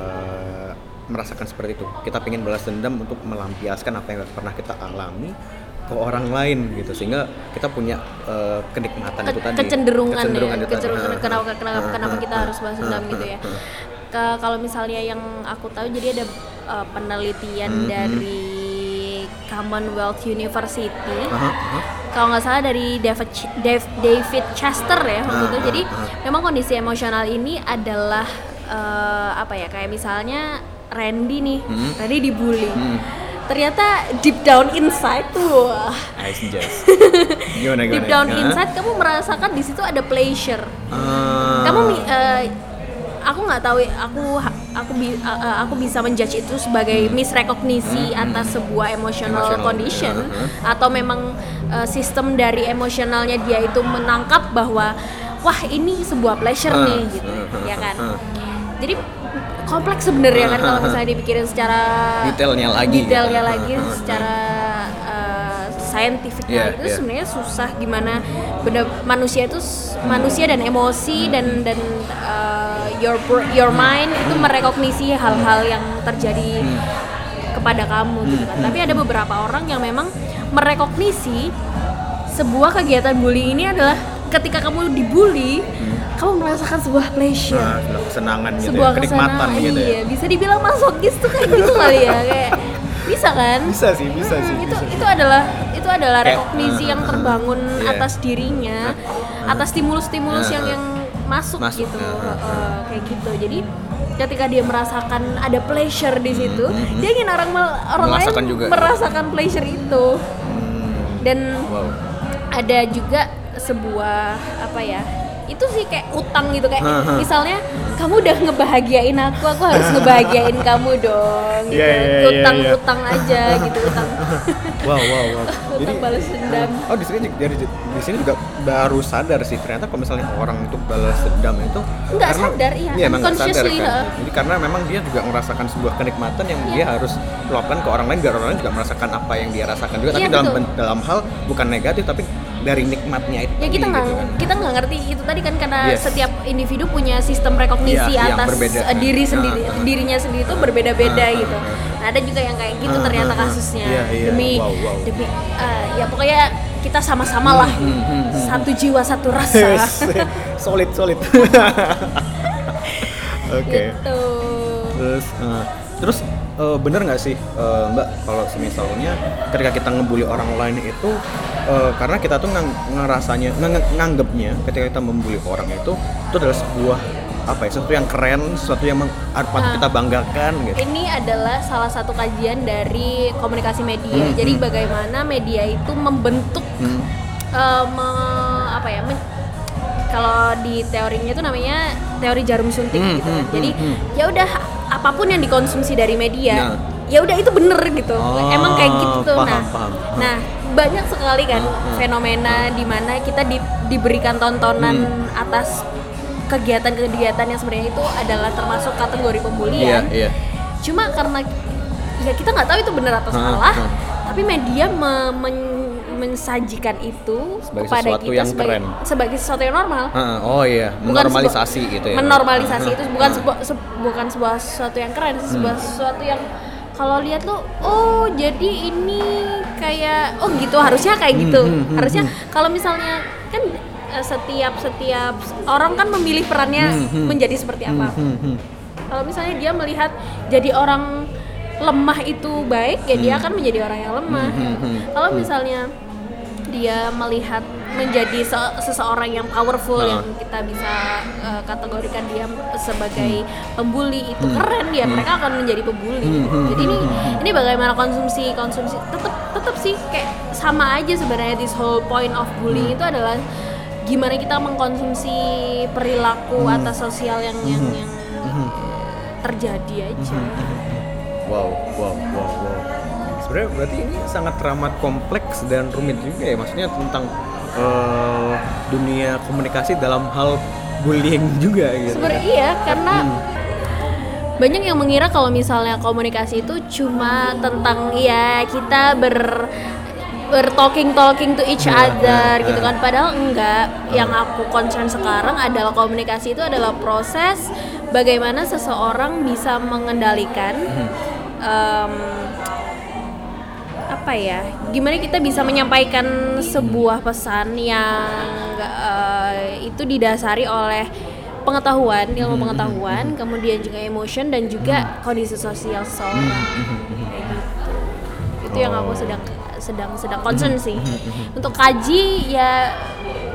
Speaker 2: merasakan seperti itu? Kita pengen balas dendam untuk melampiaskan apa yang pernah kita alami ke orang lain gitu sehingga kita punya eh, kenikmatan
Speaker 1: Ke-
Speaker 2: itu tadi
Speaker 1: kecenderungan,
Speaker 2: Kecenderungan
Speaker 1: ya
Speaker 2: tadi.
Speaker 1: kecenderungan
Speaker 2: ha.
Speaker 1: kenapa kenapa kenapa kita
Speaker 2: ha.
Speaker 1: harus balas
Speaker 2: Ha,
Speaker 1: dendam gitu ya. Ke- kalau misalnya yang aku tahu jadi ada uh, penelitian
Speaker 2: Hmm, hmm.
Speaker 1: dari Commonwealth University kalau nggak salah dari David Ch- Dave- David Chester ya waktu itu jadi
Speaker 2: ah.
Speaker 1: memang kondisi emosional ini adalah eh, apa ya kayak misalnya Randy nih
Speaker 2: Hmm.
Speaker 1: Randy dibully
Speaker 2: Hmm.
Speaker 1: Ternyata deep down inside tuh wah,
Speaker 2: Ice just. Gimana gimana?
Speaker 1: deep down inside kamu merasakan di situ ada pleasure
Speaker 2: Ah.
Speaker 1: kamu eh, aku nggak tahu aku aku eh, aku bisa menjudge itu sebagai misrekognisi atas sebuah emotional,
Speaker 2: Hmm. Emotional,
Speaker 1: condition
Speaker 2: uh-huh.
Speaker 1: atau memang eh, sistem dari emosionalnya dia itu menangkap bahwa wah ini sebuah pleasure
Speaker 2: Uh,
Speaker 1: nih gitu
Speaker 2: uh, uh,
Speaker 1: ya kan
Speaker 2: uh.
Speaker 1: jadi kompleks sebenarnya kan kalau misalnya dipikirin secara
Speaker 2: Detailnya lagi
Speaker 1: detailnya
Speaker 2: gitu.
Speaker 1: lagi secara uh, scientific
Speaker 2: Iya,
Speaker 1: itu
Speaker 2: iya.
Speaker 1: sebenarnya susah gimana benda manusia itu manusia dan emosi dan dan uh, your your mind itu merekognisi hal-hal yang terjadi kepada kamu gitu kan. Tapi ada beberapa orang yang memang merekognisi sebuah kegiatan bullying ini adalah ketika kamu dibully, kamu merasakan sebuah pleasure
Speaker 2: Nah, sebuah kesenangan gitu
Speaker 1: sebuah
Speaker 2: ya, kenikmatan
Speaker 1: kesenangan,
Speaker 2: gitu
Speaker 1: iya
Speaker 2: ya.
Speaker 1: bisa dibilang masokis tuh kayak gitu kali ya kayak bisa kan
Speaker 2: Bisa sih, bisa sih.
Speaker 1: Hmm, itu
Speaker 2: bisa.
Speaker 1: itu adalah itu adalah rekognisi
Speaker 2: uh,
Speaker 1: yang
Speaker 2: uh,
Speaker 1: terbangun
Speaker 2: iya.
Speaker 1: atas dirinya atas stimulus-stimulus
Speaker 2: Uh,
Speaker 1: yang yang masuk,
Speaker 2: Masuk,
Speaker 1: gitu
Speaker 2: uh, uh,
Speaker 1: kayak gitu jadi ketika dia merasakan ada pleasure di situ dia ingin orang orang lain
Speaker 2: Hmm, Merasakan juga.
Speaker 1: merasakan pleasure itu
Speaker 2: Hmm,
Speaker 1: dan
Speaker 2: wow.
Speaker 1: ada juga sebuah apa ya itu sih kayak utang gitu kayak
Speaker 2: Hah.
Speaker 1: misalnya kamu udah ngebahagiain aku aku harus ngebahagiain kamu dong gitu
Speaker 2: Iya, iya, iya,
Speaker 1: utang
Speaker 2: iya.
Speaker 1: utang aja gitu utang
Speaker 2: Wow, wow, wow.
Speaker 1: utang balas dendam
Speaker 2: Oh di sini jadi di sini juga baru sadar sih ternyata kalau misalnya orang itu balas dendam itu
Speaker 1: Nggak sadar, iya.
Speaker 2: emang nggak sadar kan.
Speaker 1: heeh.
Speaker 2: Jadi karena memang dia juga merasakan sebuah kenikmatan yang dia harus luapkan ke orang lain biar orang lain juga merasakan apa yang dia rasakan juga tapi
Speaker 1: Iya,
Speaker 2: dalam
Speaker 1: betul.
Speaker 2: ben- dalam hal bukan negatif tapi dari nikmatnya itu.
Speaker 1: ya kita nggak
Speaker 2: gitu kan.
Speaker 1: kita nggak ngerti itu tadi kan karena
Speaker 2: Yes.
Speaker 1: setiap individu punya sistem rekognisi
Speaker 2: yang
Speaker 1: atas
Speaker 2: berbeda.
Speaker 1: eh, diri sendiri
Speaker 2: Ah, ah.
Speaker 1: dirinya sendiri itu berbeda-beda
Speaker 2: ah,
Speaker 1: gitu
Speaker 2: ah.
Speaker 1: nah, ada juga yang kayak gitu ternyata kasusnya
Speaker 2: Iya, iya.
Speaker 1: demi
Speaker 2: Wow, wow.
Speaker 1: demi eh, ya pokoknya kita sama-sama lah
Speaker 2: hmm, hmm, hmm.
Speaker 1: satu jiwa satu rasa
Speaker 2: solid solid. Oke.
Speaker 1: gitu
Speaker 2: Terus, eh, terus eh, bener nggak sih eh, Mbak kalau misalnya ketika kita ngebully orang lain itu eh, karena kita tuh ngang, ngerasanya ngang- nganggepnya ketika kita membuli orang itu itu adalah sebuah apa ya sesuatu yang keren sesuatu yang patut
Speaker 1: Ah.
Speaker 2: kita banggakan gitu.
Speaker 1: ini adalah salah satu kajian dari komunikasi media.
Speaker 2: Hmm,
Speaker 1: Jadi
Speaker 2: hmm.
Speaker 1: bagaimana media itu membentuk
Speaker 2: Hmm.
Speaker 1: eh, me- apa ya? men- kalau di teorinya itu namanya teori jarum suntik
Speaker 2: Hmm,
Speaker 1: gitu kan.
Speaker 2: hmm,
Speaker 1: Jadi
Speaker 2: hmm, hmm.
Speaker 1: ya udah apa pun yang dikonsumsi dari media,
Speaker 2: Nah.
Speaker 1: ya udah itu bener gitu.
Speaker 2: Oh,
Speaker 1: Emang kayak gitu tuh.
Speaker 2: paham,
Speaker 1: nah,
Speaker 2: paham, paham.
Speaker 1: nah banyak sekali kan
Speaker 2: Hmm, hmm.
Speaker 1: fenomena di mana kita di- diberikan tontonan
Speaker 2: Hmm.
Speaker 1: atas kegiatan-kegiatan yang sebenarnya itu adalah termasuk kategori pembulian
Speaker 2: iya.
Speaker 1: cuma karena ya kita nggak tahu itu benar atau salah tapi media me- men- mensajikan itu
Speaker 2: Sebagai
Speaker 1: kepada
Speaker 2: sesuatu
Speaker 1: kita
Speaker 2: yang
Speaker 1: sebagai
Speaker 2: keren.
Speaker 1: sebagai sesuatu yang normal
Speaker 2: Ah, oh iya,
Speaker 1: Bukan
Speaker 2: menormalisasi
Speaker 1: sebuah-
Speaker 2: gitu ya.
Speaker 1: menormalisasi itu bukan
Speaker 2: Ah.
Speaker 1: sebuah se- bukan sebuah sesuatu yang keren
Speaker 2: Hmm.
Speaker 1: sebuah sesuatu yang kalau lihat tuh oh jadi ini kayak oh gitu harusnya kayak gitu
Speaker 2: Hmm, hmm, hmm,
Speaker 1: harusnya
Speaker 2: hmm.
Speaker 1: kalau misalnya kan eh, setiap setiap orang kan memilih perannya
Speaker 2: Hmm, hmm.
Speaker 1: menjadi seperti apa
Speaker 2: Hmm, hmm, hmm.
Speaker 1: kalau misalnya dia melihat jadi orang lemah itu baik ya dia akan menjadi orang yang lemah
Speaker 2: Hmm, hmm, hmm.
Speaker 1: kalau
Speaker 2: Hmm.
Speaker 1: misalnya dia melihat menjadi se- seseorang yang powerful
Speaker 2: Nah.
Speaker 1: yang kita bisa uh, kategorikan dia sebagai pembuli. Itu keren ya mereka akan menjadi pembuli.
Speaker 2: Hmm, hmm,
Speaker 1: jadi ini
Speaker 2: hmm,
Speaker 1: ini bagaimana konsumsi konsumsi tetap tetap sih kayak sama aja sebenarnya this whole point of bullying
Speaker 2: Hmm.
Speaker 1: itu adalah gimana kita mengkonsumsi perilaku
Speaker 2: Hmm.
Speaker 1: atas sosial yang yang, yang terjadi aja.
Speaker 2: Wow, wow, wow, wow. Sebenarnya berarti ini sangat teramat kompleks dan rumit juga ya. Maksudnya tentang eh, dunia komunikasi dalam hal bullying juga gitu.
Speaker 1: sebenarnya iya karena
Speaker 2: Hmm.
Speaker 1: banyak yang mengira kalau misalnya komunikasi itu cuma tentang ya kita ber ber talking talking to each
Speaker 2: Nah,
Speaker 1: other
Speaker 2: nah,
Speaker 1: gitu
Speaker 2: nah.
Speaker 1: kan padahal enggak yang aku concern sekarang adalah komunikasi itu adalah proses bagaimana seseorang bisa mengendalikan
Speaker 2: Hmm.
Speaker 1: Apa ya gimana kita bisa menyampaikan sebuah pesan yang eh, itu didasari oleh pengetahuan ilmu pengetahuan kemudian juga emotion dan juga kondisi sosial seseorang. Kayak gitu itu yang aku sedang sedang sedang concern sih. Untuk kaji ya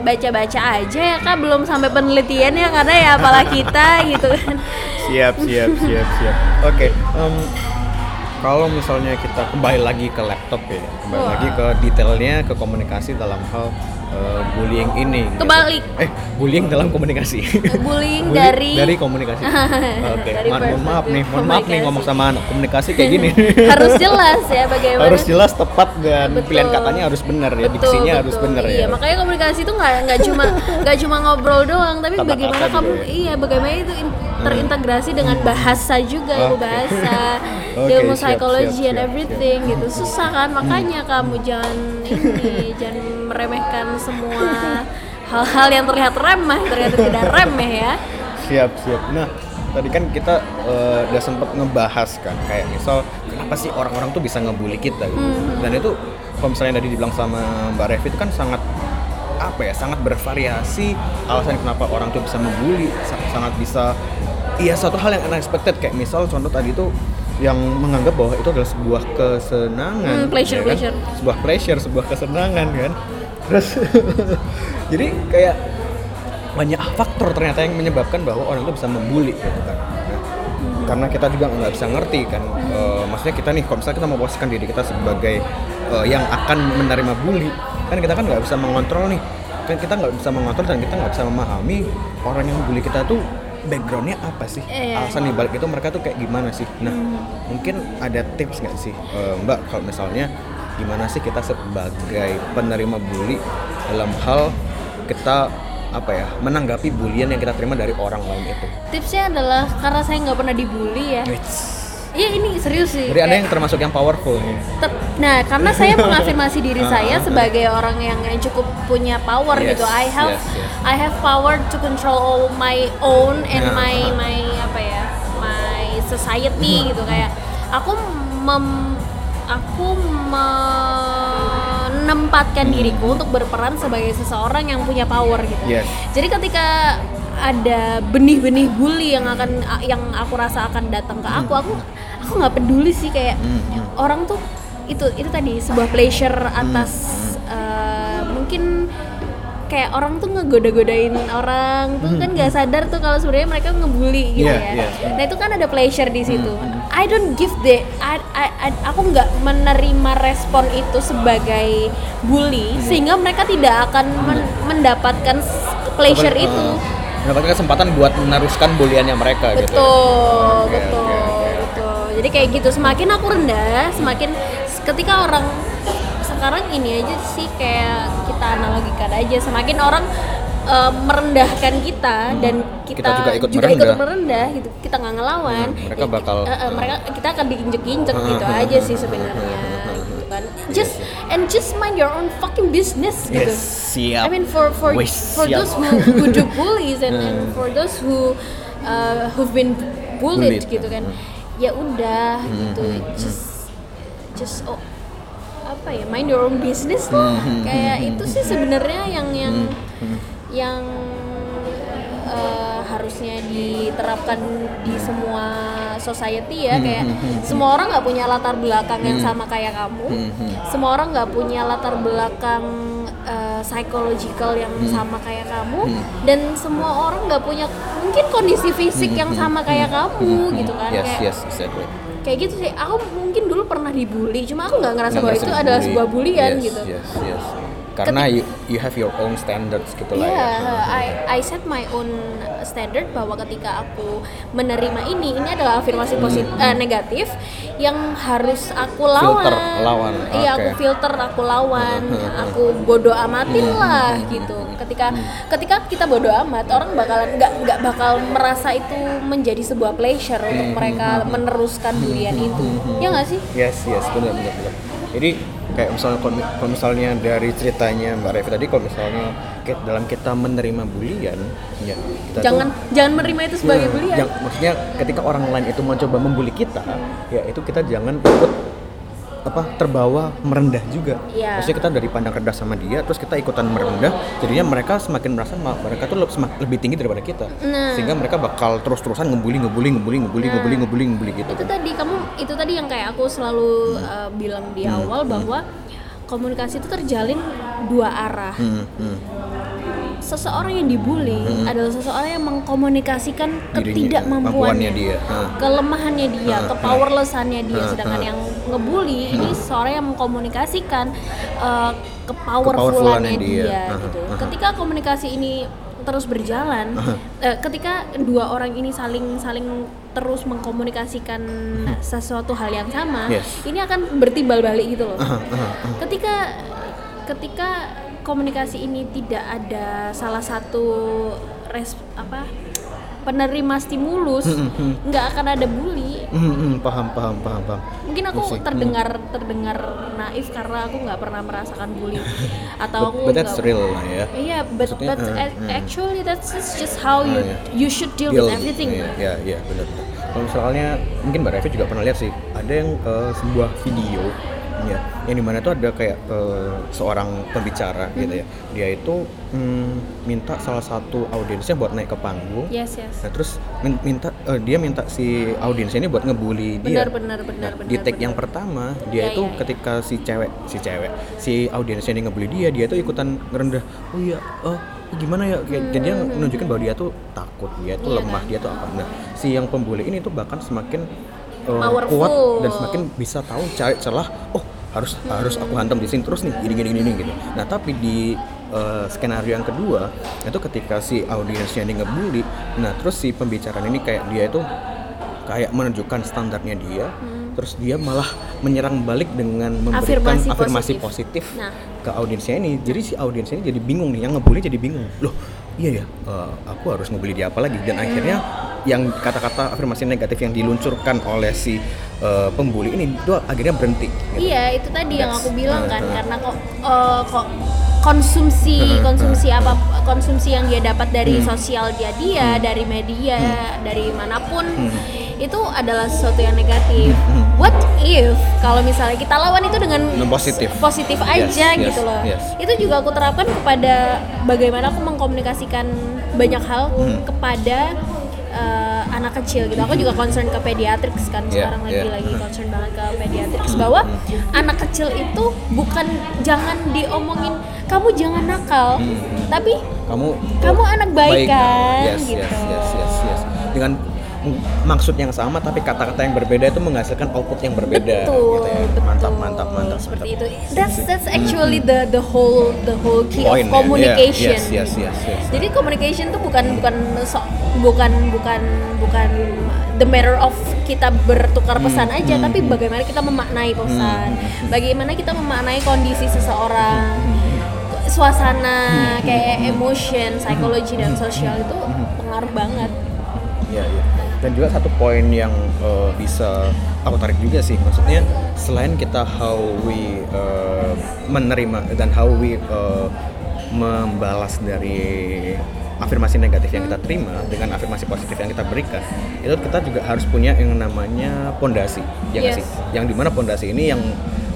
Speaker 1: baca-baca aja ya kan belum sampai penelitian ya karena ya apalah kita gitu kan.
Speaker 2: Siap, siap, siap, siap. Oke, em, kalau misalnya kita kembali lagi ke laptop ya, kembali
Speaker 1: Wah.
Speaker 2: lagi ke detailnya, ke komunikasi dalam hal eh, bullying ini. gitu.
Speaker 1: Kebalik.
Speaker 2: Eh, bullying dalam komunikasi.
Speaker 1: bullying
Speaker 2: Bullying
Speaker 1: dari
Speaker 2: dari komunikasi. Oke,
Speaker 1: Dari
Speaker 2: Ma- mohon maaf nih, mohon maaf nih ngomong sama anak komunikasi kayak gini.
Speaker 1: harus jelas ya bagaimana
Speaker 2: harus jelas, tepat dan
Speaker 1: Betul.
Speaker 2: pilihan katanya harus benar ya,
Speaker 1: Betul,
Speaker 2: diksinya harus
Speaker 1: betul.
Speaker 2: benar
Speaker 1: iya,
Speaker 2: ya.
Speaker 1: makanya komunikasi itu nggak nggak cuma nggak cuma ngobrol doang, tapi
Speaker 2: Tata
Speaker 1: bagaimana kamu
Speaker 2: ya.
Speaker 1: iya bagaimana itu in- terintegrasi dengan bahasa juga ilmu
Speaker 2: Oke.
Speaker 1: bahasa,
Speaker 2: Oke,
Speaker 1: ilmu
Speaker 2: siap, siap,
Speaker 1: and
Speaker 2: siap,
Speaker 1: everything gitu susah kan makanya kamu jangan ini jangan meremehkan semua hal-hal yang terlihat remeh ternyata tidak remeh ya.
Speaker 2: Siap, siap. Nah, tadi kan kita eh, udah sempet ngebahas kan kayak misal kenapa sih orang-orang tuh bisa ngebully kita gitu.
Speaker 1: Hmm.
Speaker 2: Dan itu kalau misalnya tadi dibilang sama Mbak Revi itu kan sangat apa ya, sangat bervariasi alasan kenapa orang tuh bisa membuli, sa- sangat bisa iya suatu hal yang unexpected kayak misal contoh tadi tuh yang menganggap bahwa itu adalah sebuah kesenangan,
Speaker 1: Hmm, pleasure,
Speaker 2: ya kan?
Speaker 1: pleasure.
Speaker 2: sebuah pleasure, sebuah kesenangan kan. Terus jadi kayak banyak faktor ternyata yang menyebabkan bahwa orang itu bisa membuli gitu kan. Nah, karena kita juga nggak bisa ngerti kan, eh, maksudnya kita nih, kalau misalnya kita memposisikan diri kita sebagai eh, yang akan menerima bully, kan kita kan nggak bisa mengontrol nih, kan kita nggak bisa mengontrol dan kita nggak bisa memahami orang yang bully kita tuh backgroundnya apa sih,
Speaker 1: Iya.
Speaker 2: alasan di balik itu mereka tuh kayak gimana sih. Nah, mungkin ada tips nggak sih, eh, Mbak, kalau misalnya gimana sih kita sebagai penerima bully dalam hal kita apa ya menanggapi bulian yang kita terima dari orang lain itu.
Speaker 1: Tipsnya adalah karena saya nggak pernah dibully ya. Iya ini serius sih.
Speaker 2: Jadi ada
Speaker 1: Kayak-
Speaker 2: yang termasuk yang powerful.
Speaker 1: Tep- nah, karena saya mengafirmasi diri
Speaker 2: Ah,
Speaker 1: saya
Speaker 2: ah,
Speaker 1: sebagai orang yang, cukup punya power
Speaker 2: Yes,
Speaker 1: gitu. I have
Speaker 2: yes, yes.
Speaker 1: I have power to control all my own and
Speaker 2: Ya,
Speaker 1: my
Speaker 2: ah.
Speaker 1: my apa ya? my society gitu kayak aku mem aku menempatkan diriku untuk berperan sebagai seseorang yang punya power gitu.
Speaker 2: Yes.
Speaker 1: Jadi ketika ada benih-benih bully yang akan yang aku rasa akan datang ke aku, aku aku nggak peduli sih kayak
Speaker 2: Hmm, hmm.
Speaker 1: orang tuh itu itu tadi sebuah pleasure atas
Speaker 2: Hmm,
Speaker 1: eh, mungkin kayak orang tuh ngegoda-godain orang tuh kan nggak sadar tuh kalau sebenarnya mereka ngebully gitu
Speaker 2: Hmm, Iya,
Speaker 1: ya.
Speaker 2: iya.
Speaker 1: Nah itu kan ada pleasure di situ.
Speaker 2: Hmm,
Speaker 1: I don't give the I, I- I- aku nggak menerima respon itu sebagai bully sehingga mereka tidak akan men- mendapatkan s- pleasure
Speaker 2: Apa-
Speaker 1: itu.
Speaker 2: eh, mendapatkan kesempatan buat meneruskan buliannya mereka gitu.
Speaker 1: Betul,
Speaker 2: Oke,
Speaker 1: betul,
Speaker 2: oke, oke.
Speaker 1: betul. Jadi kayak gitu. Semakin aku rendah, semakin ketika orang sekarang ini aja sih kayak kita analogikan aja. Semakin orang eh, merendahkan kita dan kita,
Speaker 2: Hmm. Kita juga ikut
Speaker 1: ikut
Speaker 2: merendah.
Speaker 1: merendah gitu. Kita nggak ngelawan.
Speaker 2: Hmm, mereka
Speaker 1: ya,
Speaker 2: bakal-
Speaker 1: eh, eh, mereka kita akan diinjek-injek
Speaker 2: Hmm,
Speaker 1: gitu
Speaker 2: hmm,
Speaker 1: aja
Speaker 2: hmm,
Speaker 1: sih
Speaker 2: hmm,
Speaker 1: sebenarnya.
Speaker 2: hmm, hmm, hmm,
Speaker 1: gitu kan. Just and just mind your own fucking business gitu.
Speaker 2: Yes, siap.
Speaker 1: I mean for for
Speaker 2: Wih,
Speaker 1: for
Speaker 2: siap.
Speaker 1: those who, who do bullies and, and
Speaker 2: Hmm.
Speaker 1: for those who uh, who've been bullied,
Speaker 2: Bullied.
Speaker 1: gitu kan
Speaker 2: Hmm.
Speaker 1: ya udah
Speaker 2: Hmm,
Speaker 1: gitu
Speaker 2: hmm, hmm.
Speaker 1: just just oh apa ya mind your own business lah
Speaker 2: Hmm, hmm,
Speaker 1: kayak
Speaker 2: hmm,
Speaker 1: itu
Speaker 2: hmm,
Speaker 1: sih sebenarnya yang yang
Speaker 2: Hmm, hmm.
Speaker 1: Yang uh, harusnya diterapkan di semua society ya
Speaker 2: Hmm,
Speaker 1: kayak
Speaker 2: hmm, hmm,
Speaker 1: semua orang nggak punya latar belakang yang
Speaker 2: Hmm.
Speaker 1: sama kayak kamu
Speaker 2: Hmm, hmm.
Speaker 1: semua orang nggak punya latar belakang uh, psychological yang
Speaker 2: Hmm.
Speaker 1: sama kayak kamu
Speaker 2: Hmm.
Speaker 1: dan semua orang nggak punya mungkin kondisi fisik yang sama kayak kamu gitu kan
Speaker 2: Hmm, Yes,
Speaker 1: kayak
Speaker 2: yes, exactly.
Speaker 1: kayak gitu sih aku mungkin dulu pernah dibully cuma aku nggak ngerasa
Speaker 2: Nggak
Speaker 1: bahwa itu adalah
Speaker 2: dibully.
Speaker 1: sebuah bulian
Speaker 2: Yes,
Speaker 1: gitu
Speaker 2: Yes, yes. Karena you, you have your own standards gitu lah
Speaker 1: Iya,
Speaker 2: ya.
Speaker 1: I, I set my own standard bahwa ketika aku menerima ini, ini adalah afirmasi positif negatif yang harus aku lawan.
Speaker 2: Filter, lawan,
Speaker 1: Iya,
Speaker 2: oke.
Speaker 1: aku filter, aku lawan,
Speaker 2: Hmm, hmm,
Speaker 1: aku bodoh amatin lah gitu. Ketika ketika kita bodoh amat, orang bakalan nggak nggak bakal merasa itu menjadi sebuah pleasure untuk
Speaker 2: Hmm,
Speaker 1: mereka meneruskan bulian itu. Ya nggak sih?
Speaker 2: Yes, yes, benar benar benar. Jadi kayak misalnya kalau misalnya dari ceritanya Mbak Revi tadi kalau misalnya dalam kita menerima bulian, ya kita
Speaker 1: Jangan
Speaker 2: tuh,
Speaker 1: jangan menerima itu sebagai
Speaker 2: Nah,
Speaker 1: bulian.
Speaker 2: maksudnya ketika orang lain itu mencoba membuli kita, ya itu kita jangan ikut apa terbawa merendah juga.
Speaker 1: Iya.
Speaker 2: Maksudnya kita dari pandang rendah sama dia, terus kita ikutan merendah, jadinya mereka semakin merasa mereka tuh lebih, tinggi daripada kita,
Speaker 1: Nah.
Speaker 2: sehingga mereka bakal terus-terusan ngebully, ngebully, ngebully, ngebully,
Speaker 1: Nah.
Speaker 2: ngebully, ngebully, ngebully gitu.
Speaker 1: itu tadi kamu itu tadi yang kayak aku selalu uh, bilang di
Speaker 2: Hmm,
Speaker 1: awal bahwa komunikasi itu terjalin dua arah
Speaker 2: Hmm, hmm.
Speaker 1: Seseorang yang dibully adalah seseorang yang mengkomunikasikan ketidakmampuannya
Speaker 2: mampuannya dia. Ah.
Speaker 1: kelemahannya dia
Speaker 2: Ah,
Speaker 1: kepowerlessannya dia.
Speaker 2: Ah,
Speaker 1: sedangkan yang ngebully ini seseorang yang mengkomunikasikan uh,
Speaker 2: Kepowerfulannya
Speaker 1: dia,
Speaker 2: dia.
Speaker 1: Gitu. Ketika komunikasi ini terus berjalan, eh, ketika dua orang ini saling saling terus mengkomunikasikan sesuatu hal yang sama,
Speaker 2: Yes.
Speaker 1: ini akan bertimbal balik gitu loh. Ketika ketika komunikasi ini tidak ada salah satu res apa penerima stimulus, nggak akan ada bully.
Speaker 2: Paham paham paham paham
Speaker 1: Mungkin aku
Speaker 2: Musik.
Speaker 1: terdengar terdengar naif karena aku nggak pernah merasakan bully atau
Speaker 2: but,
Speaker 1: aku
Speaker 2: but that's
Speaker 1: nggak-
Speaker 2: real lah ya
Speaker 1: Iya, but
Speaker 2: Maksudnya,
Speaker 1: but
Speaker 2: hmm.
Speaker 1: actually that's just how you
Speaker 2: iya.
Speaker 1: you should deal,
Speaker 2: Deal,
Speaker 1: with everything.
Speaker 2: Iya, iya, iya, benar. benar. Kalau misalnya mungkin Mbak Revi juga pernah lihat sih, ada yang eh, sebuah video ya, yang di mana itu ada kayak eh, seorang pembicara gitu ya. Dia itu mm, minta salah satu audiensnya buat naik ke panggung.
Speaker 1: Yes, yes.
Speaker 2: Nah, terus min- minta eh, dia minta si audiensnya ini buat ngebully dia.
Speaker 1: Benar, benar, benar,
Speaker 2: Nah,
Speaker 1: benar.
Speaker 2: di take
Speaker 1: benar.
Speaker 2: yang pertama dia
Speaker 1: Iya,
Speaker 2: itu
Speaker 1: iya.
Speaker 2: ketika si cewek si cewek si audiensnya ini ngebully dia dia tuh ikutan ngerendah oh iya oh gimana ya kayak jadi dia menunjukkan bahwa dia tuh takut dia tuh
Speaker 1: Hmm. Iya
Speaker 2: lemah
Speaker 1: kan?
Speaker 2: dia tuh apa nah si yang pembuli ini tuh bahkan semakin uh,
Speaker 1: Powerful.
Speaker 2: kuat dan semakin bisa tahu cari celah oh harus harus aku hantam di sini terus nih gini gini gini gitu nah tapi di uh, skenario yang kedua itu ketika si audiensnya ini ngebully nah terus si pembicaraan ini kayak dia itu kayak menunjukkan standarnya dia terus dia malah menyerang balik dengan memberikan
Speaker 1: Afirmasi
Speaker 2: afirmasi,
Speaker 1: positif.
Speaker 2: positif,
Speaker 1: Nah.
Speaker 2: ke audiensnya ini jadi si audiensnya ini jadi bingung nih yang ngebully jadi bingung loh iya ya eh, aku harus ngebully dia apa lagi dan akhirnya yang kata-kata afirmasi negatif yang diluncurkan oleh si eh, pembuli ini itu akhirnya berhenti gitu.
Speaker 1: Iya, itu tadi yang
Speaker 2: That's-
Speaker 1: aku bilang kan
Speaker 2: uh-huh.
Speaker 1: karena kok eh, kok konsumsi
Speaker 2: Uh-huh,
Speaker 1: konsumsi apa konsumsi yang dia dapat dari
Speaker 2: Hmm.
Speaker 1: sosial dia dia, dari media, dari mana pun
Speaker 2: Hmm.
Speaker 1: itu adalah sesuatu yang negatif. What if kalau misalnya kita lawan itu dengan
Speaker 2: positif.
Speaker 1: positif
Speaker 2: Yes,
Speaker 1: aja
Speaker 2: yes,
Speaker 1: gitu loh.
Speaker 2: yes.
Speaker 1: Itu juga aku terapkan kepada bagaimana aku mengkomunikasikan banyak hal
Speaker 2: Hmm.
Speaker 1: kepada eh, anak kecil gitu. Aku juga concern ke pediatrics kan
Speaker 2: Yeah,
Speaker 1: sekarang lagi
Speaker 2: yeah.
Speaker 1: lagi concern banget ke pediatrics bahwa anak kecil itu bukan jangan diomongin kamu jangan nakal, tapi
Speaker 2: kamu
Speaker 1: Kamu anak baik kan,
Speaker 2: yes,
Speaker 1: gitu.
Speaker 2: yes yes yes yes dengan maksud yang sama tapi kata-kata yang berbeda itu menghasilkan output yang berbeda
Speaker 1: betul,
Speaker 2: gitu ya.
Speaker 1: betul.
Speaker 2: mantap mantap mantap
Speaker 1: seperti
Speaker 2: mantap.
Speaker 1: itu. That's that's actually the the whole the whole key
Speaker 2: Point,
Speaker 1: of
Speaker 2: ya.
Speaker 1: communication.
Speaker 2: Yeah, yes yes yes yes
Speaker 1: Jadi communication tuh bukan bukan so, bukan bukan bukan the matter of kita bertukar
Speaker 2: Hmm,
Speaker 1: pesan aja, tapi bagaimana kita memaknai pesan, bagaimana kita memaknai kondisi seseorang, suasana
Speaker 2: Hmm,
Speaker 1: kayak emotion, psikologi dan sosial itu pengaruh banget.
Speaker 2: Iya, iya. Dan juga satu poin yang eh, bisa aku tarik juga sih, maksudnya selain kita how we eh, menerima dan how we eh, membalas dari afirmasi negatif yang kita terima dengan afirmasi positif yang kita berikan, itu kita juga harus punya yang namanya pondasi, ya
Speaker 1: Yes.
Speaker 2: sih? Yang di mana pondasi ini yang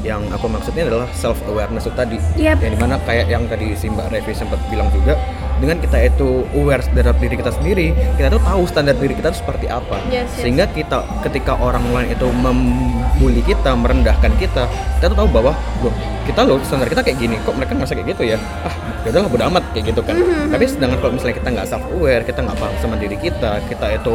Speaker 2: yang aku maksudnya adalah self awareness itu tadi,
Speaker 1: Yep.
Speaker 2: yang di mana kayak yang tadi si Mbak Revi sempat bilang juga dengan kita itu aware terhadap diri kita sendiri kita tuh tahu standar diri kita tuh seperti apa
Speaker 1: Yes, yes.
Speaker 2: sehingga kita ketika orang lain itu membuli kita merendahkan kita kita tuh tahu bahwa loh kita loh standar kita kayak gini kok mereka ngerasa kayak gitu ya ah ya udahlah bodo amat kayak gitu kan
Speaker 1: Mm-hmm.
Speaker 2: tapi sedangkan kalau misalnya kita nggak self aware kita nggak paham sama diri kita kita itu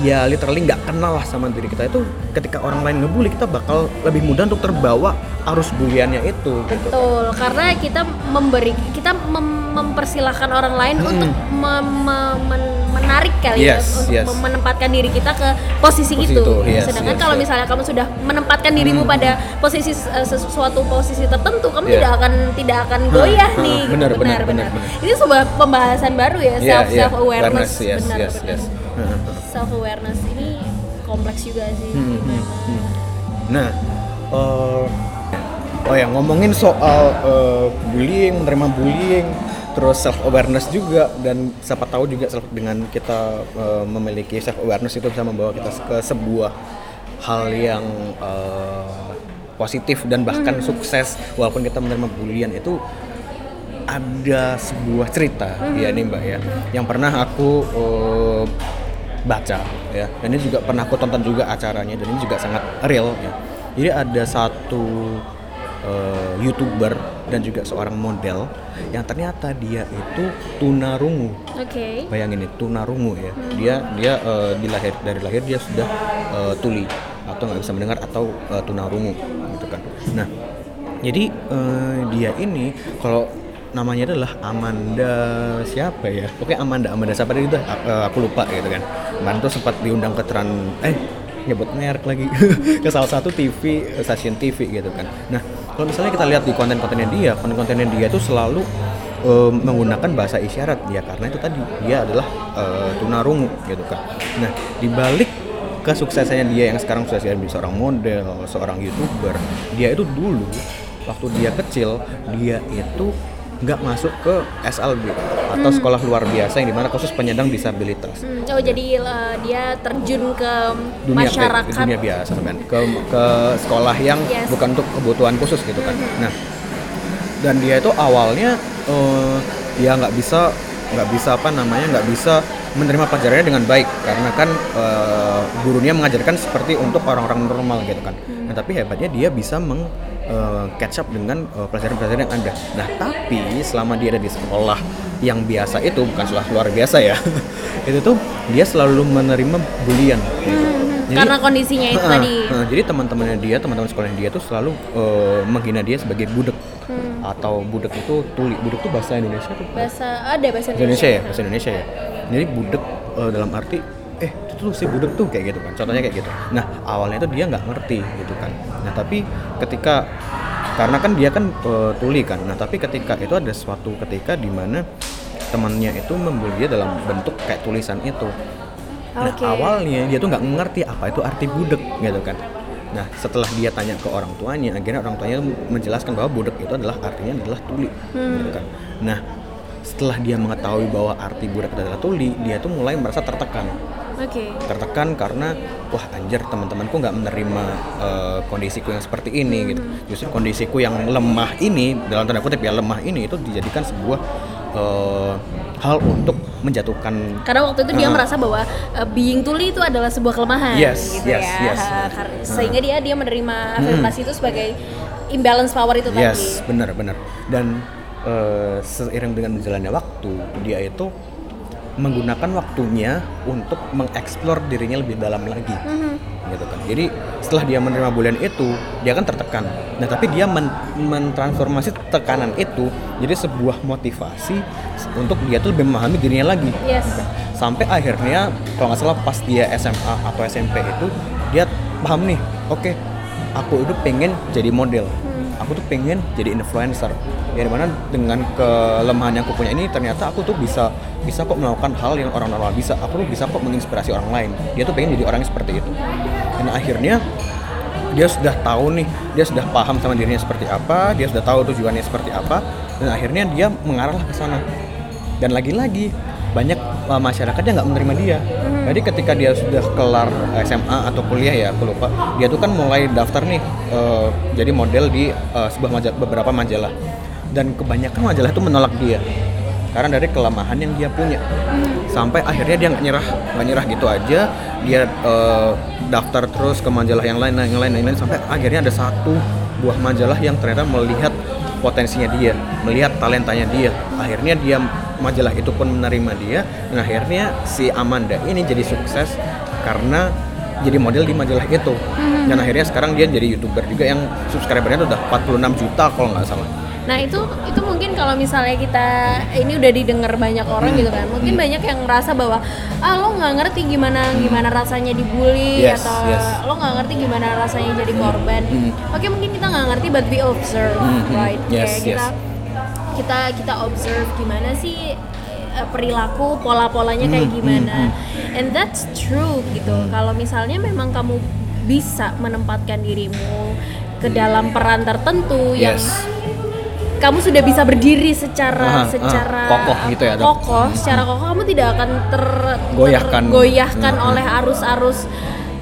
Speaker 2: ya literally nggak kenal lah sama diri kita itu ketika orang lain ngebully kita bakal lebih mudah untuk terbawa arus buliannya itu gitu
Speaker 1: Betul, karena kita memberi kita mem- mempersilahkan orang lain untuk mem- me- men- menarik kali
Speaker 2: Yes,
Speaker 1: ya,
Speaker 2: yes.
Speaker 1: untuk menempatkan diri kita ke posisi,
Speaker 2: Posisi
Speaker 1: itu.
Speaker 2: itu, yes,
Speaker 1: Sedangkan
Speaker 2: yes,
Speaker 1: kalau
Speaker 2: yes.
Speaker 1: misalnya kamu sudah menempatkan dirimu pada posisi eh, sesuatu posisi tertentu, kamu
Speaker 2: Yeah.
Speaker 1: tidak akan tidak akan goyah
Speaker 2: Hah,
Speaker 1: nih.
Speaker 2: benar,
Speaker 1: gitu.
Speaker 2: benar, benar, benar.
Speaker 1: Ini sebuah pembahasan baru ya, self self awareness.
Speaker 2: yes
Speaker 1: benar,
Speaker 2: yes yes
Speaker 1: Self awareness ini kompleks juga sih.
Speaker 2: Hmm, hmm, hmm. Nah, eh, oh ya ngomongin soal eh, bullying, menerima bullying, terus self awareness juga dan siapa tahu juga self- dengan kita eh, memiliki self awareness itu bisa membawa kita ke sebuah hal yang eh, positif dan bahkan sukses walaupun kita menerima bullying. Itu ada sebuah cerita ya nih mbak ya. Yang pernah aku eh, baca ya. Dan ini juga pernah aku tonton juga acaranya dan ini juga sangat real ya. Jadi ada satu eh, youtuber dan juga seorang model yang ternyata dia itu tunarungu.
Speaker 1: Oke.
Speaker 2: bayangin nih tunarungu ya. Dia dia eh, dilahir dari lahir dia sudah eh, tuli atau nggak bisa mendengar atau eh, tunarungu gitu kan. Nah Jadi eh, dia ini kalau namanya adalah Amanda siapa ya? Oke Amanda Amanda siapa itu Eh, aku lupa gitu kan. Kemarin tuh sempat diundang ke Tran eh nyebut merek lagi ke salah satu TV stasiun TV gitu kan. Nah kalau misalnya kita lihat di konten-kontennya dia, konten-kontennya dia tuh selalu eh, menggunakan bahasa isyarat ya karena itu tadi dia adalah eh, tunarungu gitu kan. Nah dibalik kesuksesannya dia yang sekarang sudah jadi seorang model, seorang youtuber, dia itu dulu waktu dia kecil dia itu nggak masuk ke SLB atau sekolah luar biasa yang di mana khusus penyandang disabilitas.
Speaker 1: Hmm, oh jadi eh, dia terjun ke
Speaker 2: dunia
Speaker 1: masyarakat.
Speaker 2: dunia biasa kan ke ke sekolah yang
Speaker 1: Yes.
Speaker 2: bukan untuk kebutuhan khusus gitu kan. Nah dan dia itu awalnya eh, dia nggak bisa nggak bisa apa namanya nggak bisa menerima pelajarannya dengan baik. Karena kan eh, gurunya mengajarkan seperti untuk orang-orang normal gitu kan. Nah tapi hebatnya dia bisa meng eh, catch up dengan eh, pelajaran-pelajaran yang ada nah tapi selama dia ada di sekolah yang biasa itu bukan sekolah luar biasa ya itu tuh dia selalu menerima bulian gitu. Jadi-
Speaker 1: Karena kondisinya itu
Speaker 2: Heeh,
Speaker 1: tadi.
Speaker 2: heeh. jadi teman-temannya dia, teman-teman sekolahnya dia tuh selalu eh, menghina dia sebagai budek
Speaker 1: Hmm.
Speaker 2: atau budek itu tuli. Budek tuh bahasa Indonesia tuh.
Speaker 1: Bahasa ada bahasa Indonesia.
Speaker 2: Indonesia ya, bahasa Indonesia ya. Jadi budek eh, dalam arti eh itu tuh si budek tuh kayak gitu kan. Contohnya kayak gitu. Nah, awalnya tuh dia nggak ngerti gitu kan. Nah, tapi ketika karena kan dia kan eh, tuli kan. Nah, tapi ketika itu ada suatu ketika di mana temannya itu membuli dia dalam bentuk kayak tulisan itu. Nah awalnya dia tuh nggak ngerti apa itu arti budek gitu kan. Nah setelah dia tanya ke orang tuanya, akhirnya orang tuanya menjelaskan bahwa budek itu adalah artinya adalah tuli, gitu kan. Nah setelah dia mengetahui bahwa arti budek adalah tuli, dia tuh mulai merasa tertekan,
Speaker 1: Oke.
Speaker 2: tertekan karena wah anjir teman-temanku nggak menerima eh, kondisiku yang seperti ini gitu. Justru kondisiku yang lemah ini dalam tanda kutip ya lemah ini itu dijadikan sebuah eh, hal untuk menjatuhkan
Speaker 1: Karena waktu itu dia
Speaker 2: Ah.
Speaker 1: merasa bahwa uh, being tuli itu adalah sebuah kelemahan
Speaker 2: Yes,
Speaker 1: gitu
Speaker 2: yes,
Speaker 1: ya.
Speaker 2: yes.
Speaker 1: Kar- Sehingga dia dia menerima afirmasi itu sebagai imbalance power itu tadi.
Speaker 2: Yes, benar benar. Dan eh, seiring dengan berjalannya waktu, dia itu menggunakan waktunya untuk mengeksplor dirinya lebih dalam lagi. Gitu kan. Jadi setelah dia menerima bulian itu, dia kan tertekan. Nah, tapi dia men- mentransformasi tekanan itu jadi sebuah motivasi untuk dia tuh lebih memahami dirinya lagi.
Speaker 1: Yes.
Speaker 2: Sampai akhirnya kalau nggak salah pas dia SMA atau SMP itu dia paham nih, oke, aku itu pengen jadi model aku tuh pengen jadi influencer. Ya di mana dengan kelemahan yang aku punya ini ternyata aku tuh bisa bisa kok melakukan hal yang orang normal bisa. Aku tuh bisa kok menginspirasi orang lain. Dia tuh pengen jadi orang yang seperti itu. Dan akhirnya dia sudah tahu nih dia sudah paham sama dirinya seperti apa dia sudah tahu tujuannya seperti apa dan akhirnya dia mengarah ke sana. Dan lagi-lagi banyak uh, masyarakat yang nggak menerima dia jadi ketika dia sudah kelar SMA atau kuliah ya aku lupa. Dia tuh kan mulai daftar nih uh, jadi model di uh, sebuah maja- beberapa majalah. Dan kebanyakan majalah itu menolak dia. Karena dari kelemahan yang dia punya. Sampai akhirnya dia nggak nyerah nggak nyerah gitu aja. Dia uh, daftar terus ke majalah yang lain yang lain yang lain sampai akhirnya ada satu buah majalah yang ternyata melihat potensinya dia melihat talentanya dia. Akhirnya dia majalah itu pun menerima dia dan akhirnya si Amanda ini jadi sukses karena jadi model di majalah itu dan akhirnya sekarang dia jadi youtuber juga yang subscribernya udah 46 juta kalau nggak salah
Speaker 1: Nah itu itu mungkin kalau misalnya kita ini udah didengar banyak orang gitu kan, mungkin
Speaker 2: Hmm.
Speaker 1: banyak yang ngerasa bahwa ah lo nggak ngerti gimana gimana rasanya dibully
Speaker 2: Yes,
Speaker 1: atau
Speaker 2: yes.
Speaker 1: lo nggak ngerti gimana rasanya jadi korban.
Speaker 2: Hmm.
Speaker 1: Oke mungkin kita nggak ngerti but we observe,
Speaker 2: Hmm, hmm.
Speaker 1: right?
Speaker 2: Yes,
Speaker 1: Kayak
Speaker 2: yes.
Speaker 1: kita kita observe gimana sih eh, perilaku pola-polanya kayak
Speaker 2: Hmm,
Speaker 1: gimana,
Speaker 2: hmm,
Speaker 1: and that's true gitu. Kalau misalnya memang kamu bisa menempatkan dirimu ke dalam peran tertentu yang
Speaker 2: yes
Speaker 1: kamu sudah bisa berdiri secara
Speaker 2: Aha,
Speaker 1: secara
Speaker 2: aha, kokoh gitu ya, Dok.
Speaker 1: kokoh secara kokoh kamu tidak akan ter
Speaker 2: Goyahkan.
Speaker 1: tergoyahkan
Speaker 2: Mhm.
Speaker 1: oleh arus-arus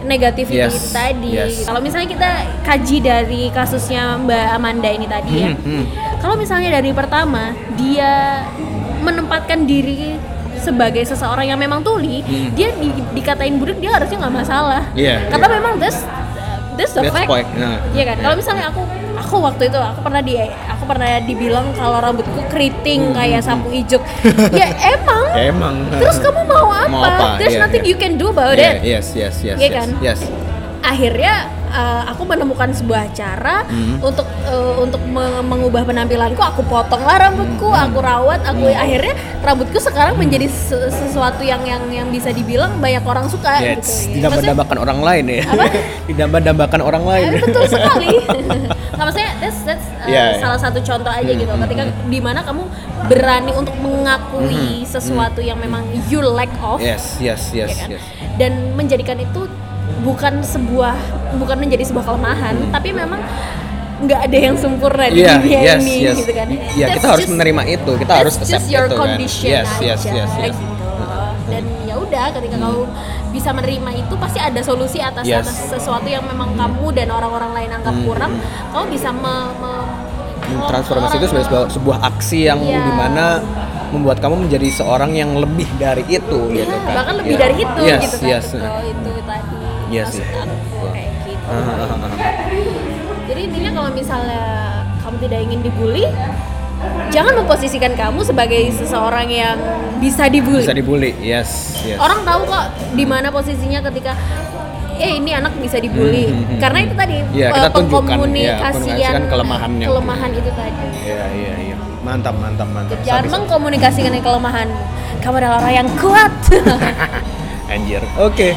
Speaker 1: negatif
Speaker 2: Yes,
Speaker 1: tadi
Speaker 2: yes.
Speaker 1: kalau misalnya kita kaji dari kasusnya Mbak Amanda ini tadi ya
Speaker 2: Hmm, hmm.
Speaker 1: Kalau misalnya dari pertama dia menempatkan diri sebagai seseorang yang memang tuli
Speaker 2: Hmm.
Speaker 1: dia di- dikatain buruk dia harusnya nggak masalah
Speaker 2: Iya,
Speaker 1: karena
Speaker 2: iya.
Speaker 1: memang that's that's the
Speaker 2: That's
Speaker 1: fact
Speaker 2: point. Nah,
Speaker 1: Iya kan? Kalau
Speaker 2: iya.
Speaker 1: misalnya aku aku waktu itu aku pernah di aku pernah dibilang kalau rambutku keriting kayak sapu ijuk. ya emang.
Speaker 2: Ya, emang
Speaker 1: Terus kamu mau apa?
Speaker 2: Mau apa?
Speaker 1: There's
Speaker 2: Iya,
Speaker 1: nothing
Speaker 2: iya.
Speaker 1: you can do about
Speaker 2: Yeah,
Speaker 1: it.
Speaker 2: yes yes yes
Speaker 1: Iya
Speaker 2: yes,
Speaker 1: kan?
Speaker 2: yes
Speaker 1: Akhirnya uh, aku menemukan sebuah cara
Speaker 2: Hmm.
Speaker 1: untuk uh, untuk me- mengubah penampilanku aku potonglah rambutku
Speaker 2: Hmm.
Speaker 1: aku rawat aku akhirnya rambutku sekarang menjadi se- sesuatu yang yang yang bisa dibilang banyak orang suka
Speaker 2: Yes,
Speaker 1: gitu
Speaker 2: tidak
Speaker 1: Maksudnya-
Speaker 2: mendambakan orang lain ya.
Speaker 1: Apa?
Speaker 2: tidak mendambakan orang lain.
Speaker 1: Eh, betul sekali. Nggak maksudnya that's, that's uh,
Speaker 2: iya.
Speaker 1: salah satu contoh aja
Speaker 2: Hmm,
Speaker 1: gitu.
Speaker 2: hmm,
Speaker 1: Ketika di mana kamu berani untuk mengakui sesuatu yang memang you lack of,
Speaker 2: Yes, yes, yes,
Speaker 1: ya kan?
Speaker 2: yes.
Speaker 1: dan menjadikan itu bukan sebuah bukan menjadi sebuah kelemahan, tapi memang nggak ada yang sempurna di
Speaker 2: Iya,
Speaker 1: dunia
Speaker 2: yes,
Speaker 1: ini
Speaker 2: yes.
Speaker 1: gitu kan.
Speaker 2: Iya,
Speaker 1: That's
Speaker 2: kita harus
Speaker 1: just-
Speaker 2: menerima itu. Kita harus accept
Speaker 1: your
Speaker 2: itu kan. Yes,
Speaker 1: aja
Speaker 2: yes, yes, yes.
Speaker 1: gitu. Dan ya udah ketika kamu bisa menerima itu pasti ada solusi atas,
Speaker 2: Yes.
Speaker 1: atas sesuatu yang memang kamu dan orang-orang lain anggap
Speaker 2: Hmm.
Speaker 1: kurang, kamu bisa me, me-
Speaker 2: transformasi itu sebagai sebuah, sebuah aksi yang
Speaker 1: Iya.
Speaker 2: di mana membuat kamu menjadi seorang yang lebih dari itu
Speaker 1: Ya,
Speaker 2: gitu kan
Speaker 1: bahkan lebih
Speaker 2: Iya.
Speaker 1: dari itu
Speaker 2: yes,
Speaker 1: gitu kan
Speaker 2: yes.
Speaker 1: Betul, itu tadi
Speaker 2: Iya
Speaker 1: maksud
Speaker 2: sih.
Speaker 1: aku kayak jadi intinya kalau misalnya kamu tidak ingin dibully jangan memposisikan kamu sebagai seseorang yang bisa dibully
Speaker 2: bisa dibully yes yes
Speaker 1: orang tahu kok di mana posisinya ketika eh ini anak bisa dibully
Speaker 2: Hmm, hmm, hmm,
Speaker 1: karena
Speaker 2: hmm.
Speaker 1: itu tadi eh,
Speaker 2: kita tunjukkan, iya,
Speaker 1: pengkomunikasian
Speaker 2: komunikasikan kelemahannya.
Speaker 1: kelemahan itu tadi
Speaker 2: iya iya iya mantap mantap mantap
Speaker 1: jangan mengkomunikasikan kelemahan kamu adalah orang yang kuat
Speaker 2: Anjir. Oke.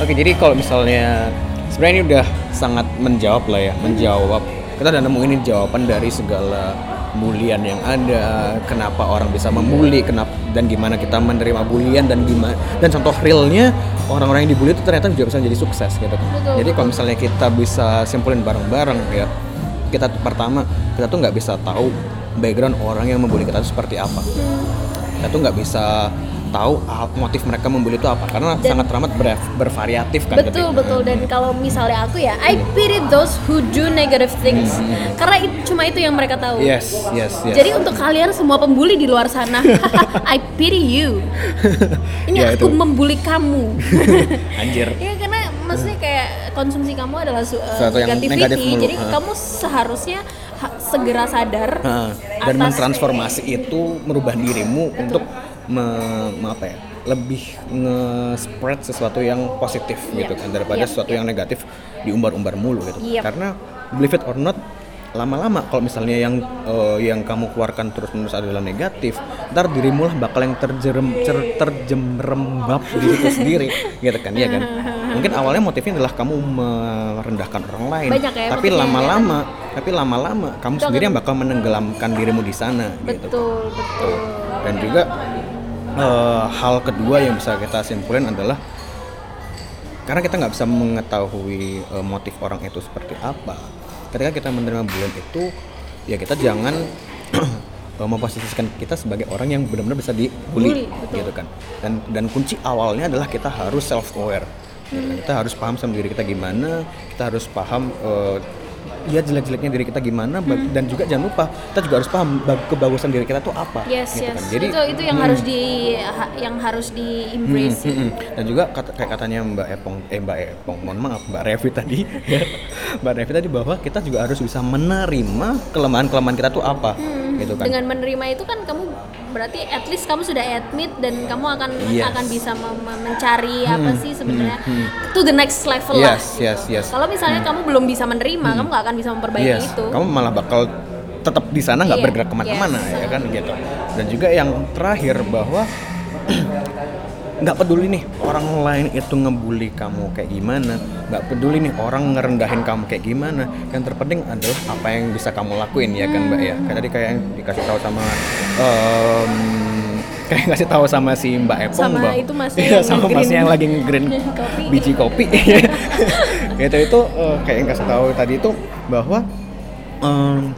Speaker 2: Oke, jadi kalau misalnya sebenarnya ini udah sangat menjawab lah ya, menjawab. Kita udah nemu ini jawaban dari segala bulian yang ada, kenapa orang bisa membuli, kenapa dan gimana kita menerima bulian dan gimana dan contoh realnya orang-orang yang dibully itu ternyata juga bisa jadi sukses gitu kan.
Speaker 1: Betul,
Speaker 2: jadi kalau misalnya kita bisa simpulin bareng-bareng ya, kita pertama kita tuh nggak bisa tahu background orang yang membuli kita itu seperti apa kita tuh nggak bisa tahu ah, motif mereka membuli itu apa karena
Speaker 1: Dan-
Speaker 2: sangat amat ber- bervariatif kan
Speaker 1: betul
Speaker 2: ketika-
Speaker 1: betul dan kalau misalnya aku ya I pity those who do negative things karena itu, cuma itu yang mereka tahu
Speaker 2: Hmm. yes yes yes
Speaker 1: Jadi untuk kalian semua pembuli di luar sana, I pity you. Ini
Speaker 2: Ya,
Speaker 1: aku
Speaker 2: itu.
Speaker 1: membuli kamu.
Speaker 2: anjir
Speaker 1: ya karena maksudnya kayak konsumsi kamu adalah uh,
Speaker 2: Sesuatu yang
Speaker 1: negativity. Jadi
Speaker 2: ha.
Speaker 1: kamu seharusnya ha- segera sadar
Speaker 2: Nah, dan mentransformasi itu merubah dirimu untuk me- me- apa ya lebih nge-spread sesuatu yang positif
Speaker 1: Iya.
Speaker 2: gitu kan daripada
Speaker 1: Iya,
Speaker 2: sesuatu
Speaker 1: iya.
Speaker 2: yang negatif diumbar-umbar mulu gitu
Speaker 1: Iya.
Speaker 2: karena believe it or not lama-lama kalau misalnya yang eh, yang kamu keluarkan terus-menerus adalah negatif ntar dirimu lah bakal yang terjerem cer- terjemerembab diriku sendiri gitu kan ya kan mungkin awalnya motifnya adalah kamu merendahkan orang lain
Speaker 1: Banyak ya
Speaker 2: tapi
Speaker 1: motifnya,
Speaker 2: lama-lama tapi lama-lama kamu sendiri yang bakal menenggelamkan dirimu di sana gitu
Speaker 1: betul betul.
Speaker 2: dan juga eh, hal kedua yang bisa kita simpulin adalah karena kita nggak bisa mengetahui eh, motif orang itu seperti apa ketika kita menerima bulan itu ya kita jangan eh, memposisikan kita sebagai orang yang benar-benar bisa dibully
Speaker 1: Bully,
Speaker 2: gitu kan. Dan dan kunci awalnya adalah kita harus self aware kita harus paham sama diri kita gimana kita harus paham eh, ya jelek-jeleknya diri kita gimana
Speaker 1: Hmm.
Speaker 2: dan juga jangan lupa kita juga harus paham ba- kebagusan diri kita tuh apa
Speaker 1: Yes
Speaker 2: gitu
Speaker 1: yes.
Speaker 2: kan. Jadi
Speaker 1: itu itu yang
Speaker 2: hmm,
Speaker 1: harus di ha- yang harus di embrace.
Speaker 2: hmm, hmm, hmm. dan juga kata, kayak katanya Mbak Epong eh Mbak Epong mohon maaf Mbak Revi tadi. Mbak Revi tadi bahwa kita juga harus bisa menerima kelemahan-kelemahan kita tuh apa
Speaker 1: Hmm,
Speaker 2: gitu kan
Speaker 1: Dengan menerima itu kan kamu berarti at least kamu sudah admit dan kamu akan
Speaker 2: Yes.
Speaker 1: akan bisa mencari apa
Speaker 2: Hmm,
Speaker 1: sih sebenarnya
Speaker 2: hmm, hmm.
Speaker 1: to the next level lah.
Speaker 2: Yes, yes, yes.
Speaker 1: Kalau misalnya kamu belum bisa menerima, kamu nggak akan bisa memperbaiki
Speaker 2: yes
Speaker 1: itu.
Speaker 2: kamu malah bakal tetap di sana nggak
Speaker 1: Iya,
Speaker 2: bergerak ke mana-mana
Speaker 1: yes.
Speaker 2: ya kan gitu dan juga yang terakhir bahwa nggak peduli nih orang lain itu ngebully kamu kayak gimana. Nggak peduli nih orang ngerendahin kamu kayak gimana. Yang terpenting adalah apa yang bisa kamu lakuin ya kan mbak ya? Kayak tadi kayak yang dikasih tahu sama em, kayak ngasih tahu sama si mbak Epong
Speaker 1: Sama itu masnya
Speaker 2: iya
Speaker 1: yang
Speaker 2: sama masnya yang lagi nge-green
Speaker 1: kopi.
Speaker 2: biji kopi. Gitu itu eh, kayak yang kasih tahu tadi itu bahwa em,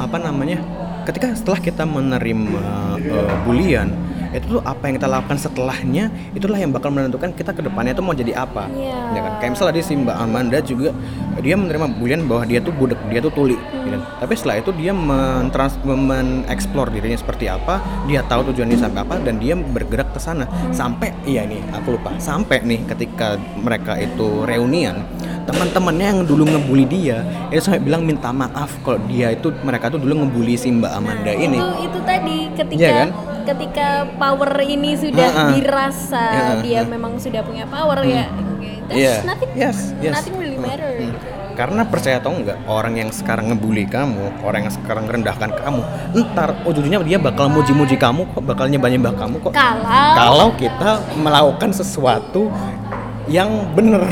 Speaker 2: apa namanya ketika setelah kita menerima eh, bulian itu tuh apa yang kita lakukan setelahnya itulah yang bakal menentukan kita ke depannya tuh mau jadi apa.
Speaker 1: Iya.
Speaker 2: ya kan? Kayak misalnya tadi si Mbak Amanda juga dia menerima bulian bahwa dia tuh budek dia tuh tuli gitu kan. tapi setelah itu dia mentrans mengeksplor dirinya seperti apa dia tahu tujuannya sampai apa dan dia bergerak ke sana. Sampai iya nih aku lupa. Sampai nih ketika mereka itu reunian teman-temannya yang dulu ngebully dia itu sampai bilang minta maaf kalau dia itu mereka tuh dulu ngebully si Mbak Amanda ini
Speaker 1: Itu itu tadi ketika
Speaker 2: Iya kan?
Speaker 1: ketika power ini sudah
Speaker 2: Ha-ha.
Speaker 1: dirasa
Speaker 2: Ya,
Speaker 1: dia
Speaker 2: ha.
Speaker 1: memang sudah punya power ya. there's
Speaker 2: Iya.
Speaker 1: nothing
Speaker 2: Yes, yes.
Speaker 1: nothing really matter
Speaker 2: Hmm.
Speaker 1: gitu.
Speaker 2: Karena percaya atau enggak, orang yang sekarang ngebully kamu, orang yang sekarang merendahkan kamu, ntar ujung-ujungnya dia bakal muji-muji kamu kok, bakal nyembah-nyembah kamu kok.
Speaker 1: kalau
Speaker 2: Kalau kita melakukan sesuatu yang benar,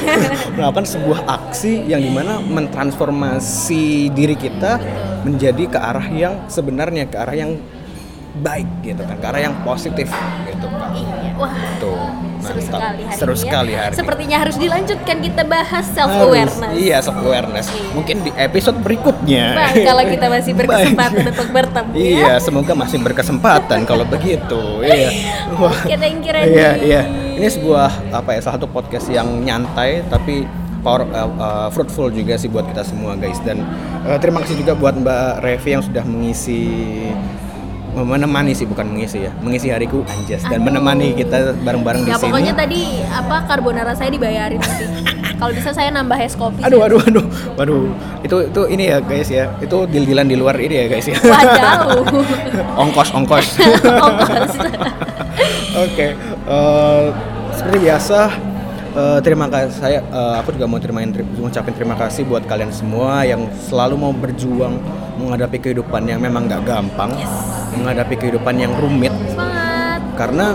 Speaker 2: melakukan sebuah aksi yang di mana mentransformasi diri kita menjadi ke arah yang sebenarnya, ke arah yang baik gitu kan, ke arah yang positif gitu kan.
Speaker 1: iya wah.
Speaker 2: Tuh,
Speaker 1: seru
Speaker 2: mantap.
Speaker 1: sekali hari
Speaker 2: Seru
Speaker 1: ini ya.
Speaker 2: sekali hari ini.
Speaker 1: sepertinya harus dilanjutkan kita bahas self
Speaker 2: Harus.
Speaker 1: awareness
Speaker 2: Iya, self awareness.
Speaker 1: Iya.
Speaker 2: Mungkin di episode berikutnya.
Speaker 1: Bang, kalau kita masih berkesempatan
Speaker 2: Baik.
Speaker 1: untuk bertemu ya.
Speaker 2: Iya, semoga masih berkesempatan kalau begitu. Iya. Wah.
Speaker 1: Oke, thank you Randy.
Speaker 2: Iya, iya. Ini sebuah apa ya, salah satu podcast yang nyantai tapi power uh, uh, fruitful juga sih buat kita semua guys dan uh, terima kasih juga buat Mbak Revi yang sudah mengisi menemani sih bukan mengisi ya mengisi hariku anjas dan
Speaker 1: Aduh.
Speaker 2: menemani kita bareng-bareng di
Speaker 1: Ya
Speaker 2: sini
Speaker 1: pokoknya tadi apa carbonara saya dibayarin nanti. Kalau bisa saya nambah es kopi.
Speaker 2: Aduh, aduh, aduh, waduh. Itu itu ini ya guys ya. Itu deal-dealan di luar ini ya guys ya.
Speaker 1: Wadaw.
Speaker 2: ongkos, ongkos.
Speaker 1: Ongkos.
Speaker 2: Oke, eh, seperti biasa. Eh, terima kasih saya eh, aku juga mau terimain ter- ngucapin terima kasih buat kalian semua yang selalu mau berjuang menghadapi kehidupan yang memang nggak gampang menghadapi kehidupan yang rumit
Speaker 1: Semangat.
Speaker 2: karena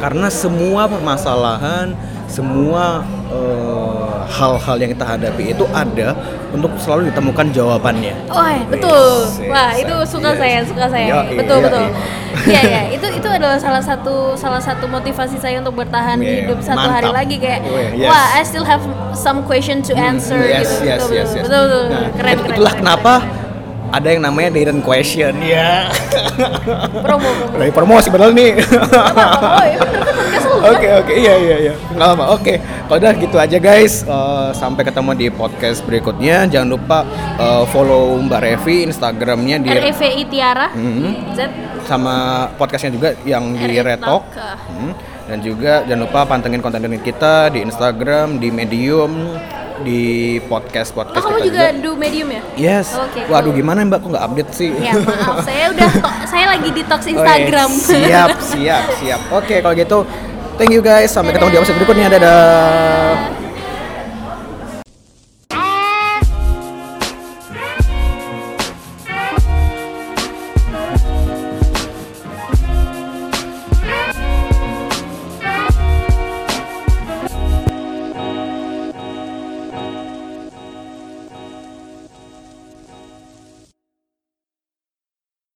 Speaker 2: karena semua permasalahan semua eh, hal-hal yang kita hadapi itu ada untuk selalu ditemukan jawabannya
Speaker 1: Oh, eh, betul.
Speaker 2: Yes, yes,
Speaker 1: Wah, itu suka
Speaker 2: yes.
Speaker 1: saya, suka saya.
Speaker 2: Yoi,
Speaker 1: betul,
Speaker 2: yoi.
Speaker 1: betul. Iya, iya. Itu itu adalah salah satu salah satu motivasi saya untuk bertahan
Speaker 2: Yeah,
Speaker 1: hidup satu hari
Speaker 2: mantap.
Speaker 1: lagi kayak
Speaker 2: Weh, yes.
Speaker 1: wah, I still have some question to answer
Speaker 2: yes,
Speaker 1: gitu.
Speaker 2: yes,
Speaker 1: betul,
Speaker 2: yes,
Speaker 1: betul,
Speaker 2: yes.
Speaker 1: betul, betul.
Speaker 2: Nah,
Speaker 1: keren,
Speaker 2: it-
Speaker 1: keren.
Speaker 2: itulah
Speaker 1: keren,
Speaker 2: kenapa ada yang namanya Dayton Question ya.
Speaker 1: keren. promo, promo.
Speaker 2: Lagi promosi padahal nih.
Speaker 1: Oh, iya bener lu.
Speaker 2: Oke oke iya iya iya nggak apa oke kalau udah gitu aja guys Eh, sampai ketemu di podcast berikutnya jangan lupa eh, follow Mbak Revi Instagramnya di
Speaker 1: R E V I Tiara.
Speaker 2: Mhm.
Speaker 1: Z
Speaker 2: sama podcastnya juga yang di
Speaker 1: Retalk.
Speaker 2: Retalk Hmm. dan juga jangan lupa pantengin konten kita di Instagram di Medium di podcast
Speaker 1: Oh,
Speaker 2: podcast
Speaker 1: kamu
Speaker 2: kita
Speaker 1: juga do medium ya?
Speaker 2: yes
Speaker 1: Oke,
Speaker 2: waduh
Speaker 1: cool.
Speaker 2: gimana mbak kok nggak update sih
Speaker 1: Ya maaf, saya udah saya lagi detox
Speaker 2: Oh, iya.
Speaker 1: Instagram.
Speaker 2: siap siap siap oke kalau gitu thank you guys sampai ketemu di episode berikutnya. Dadah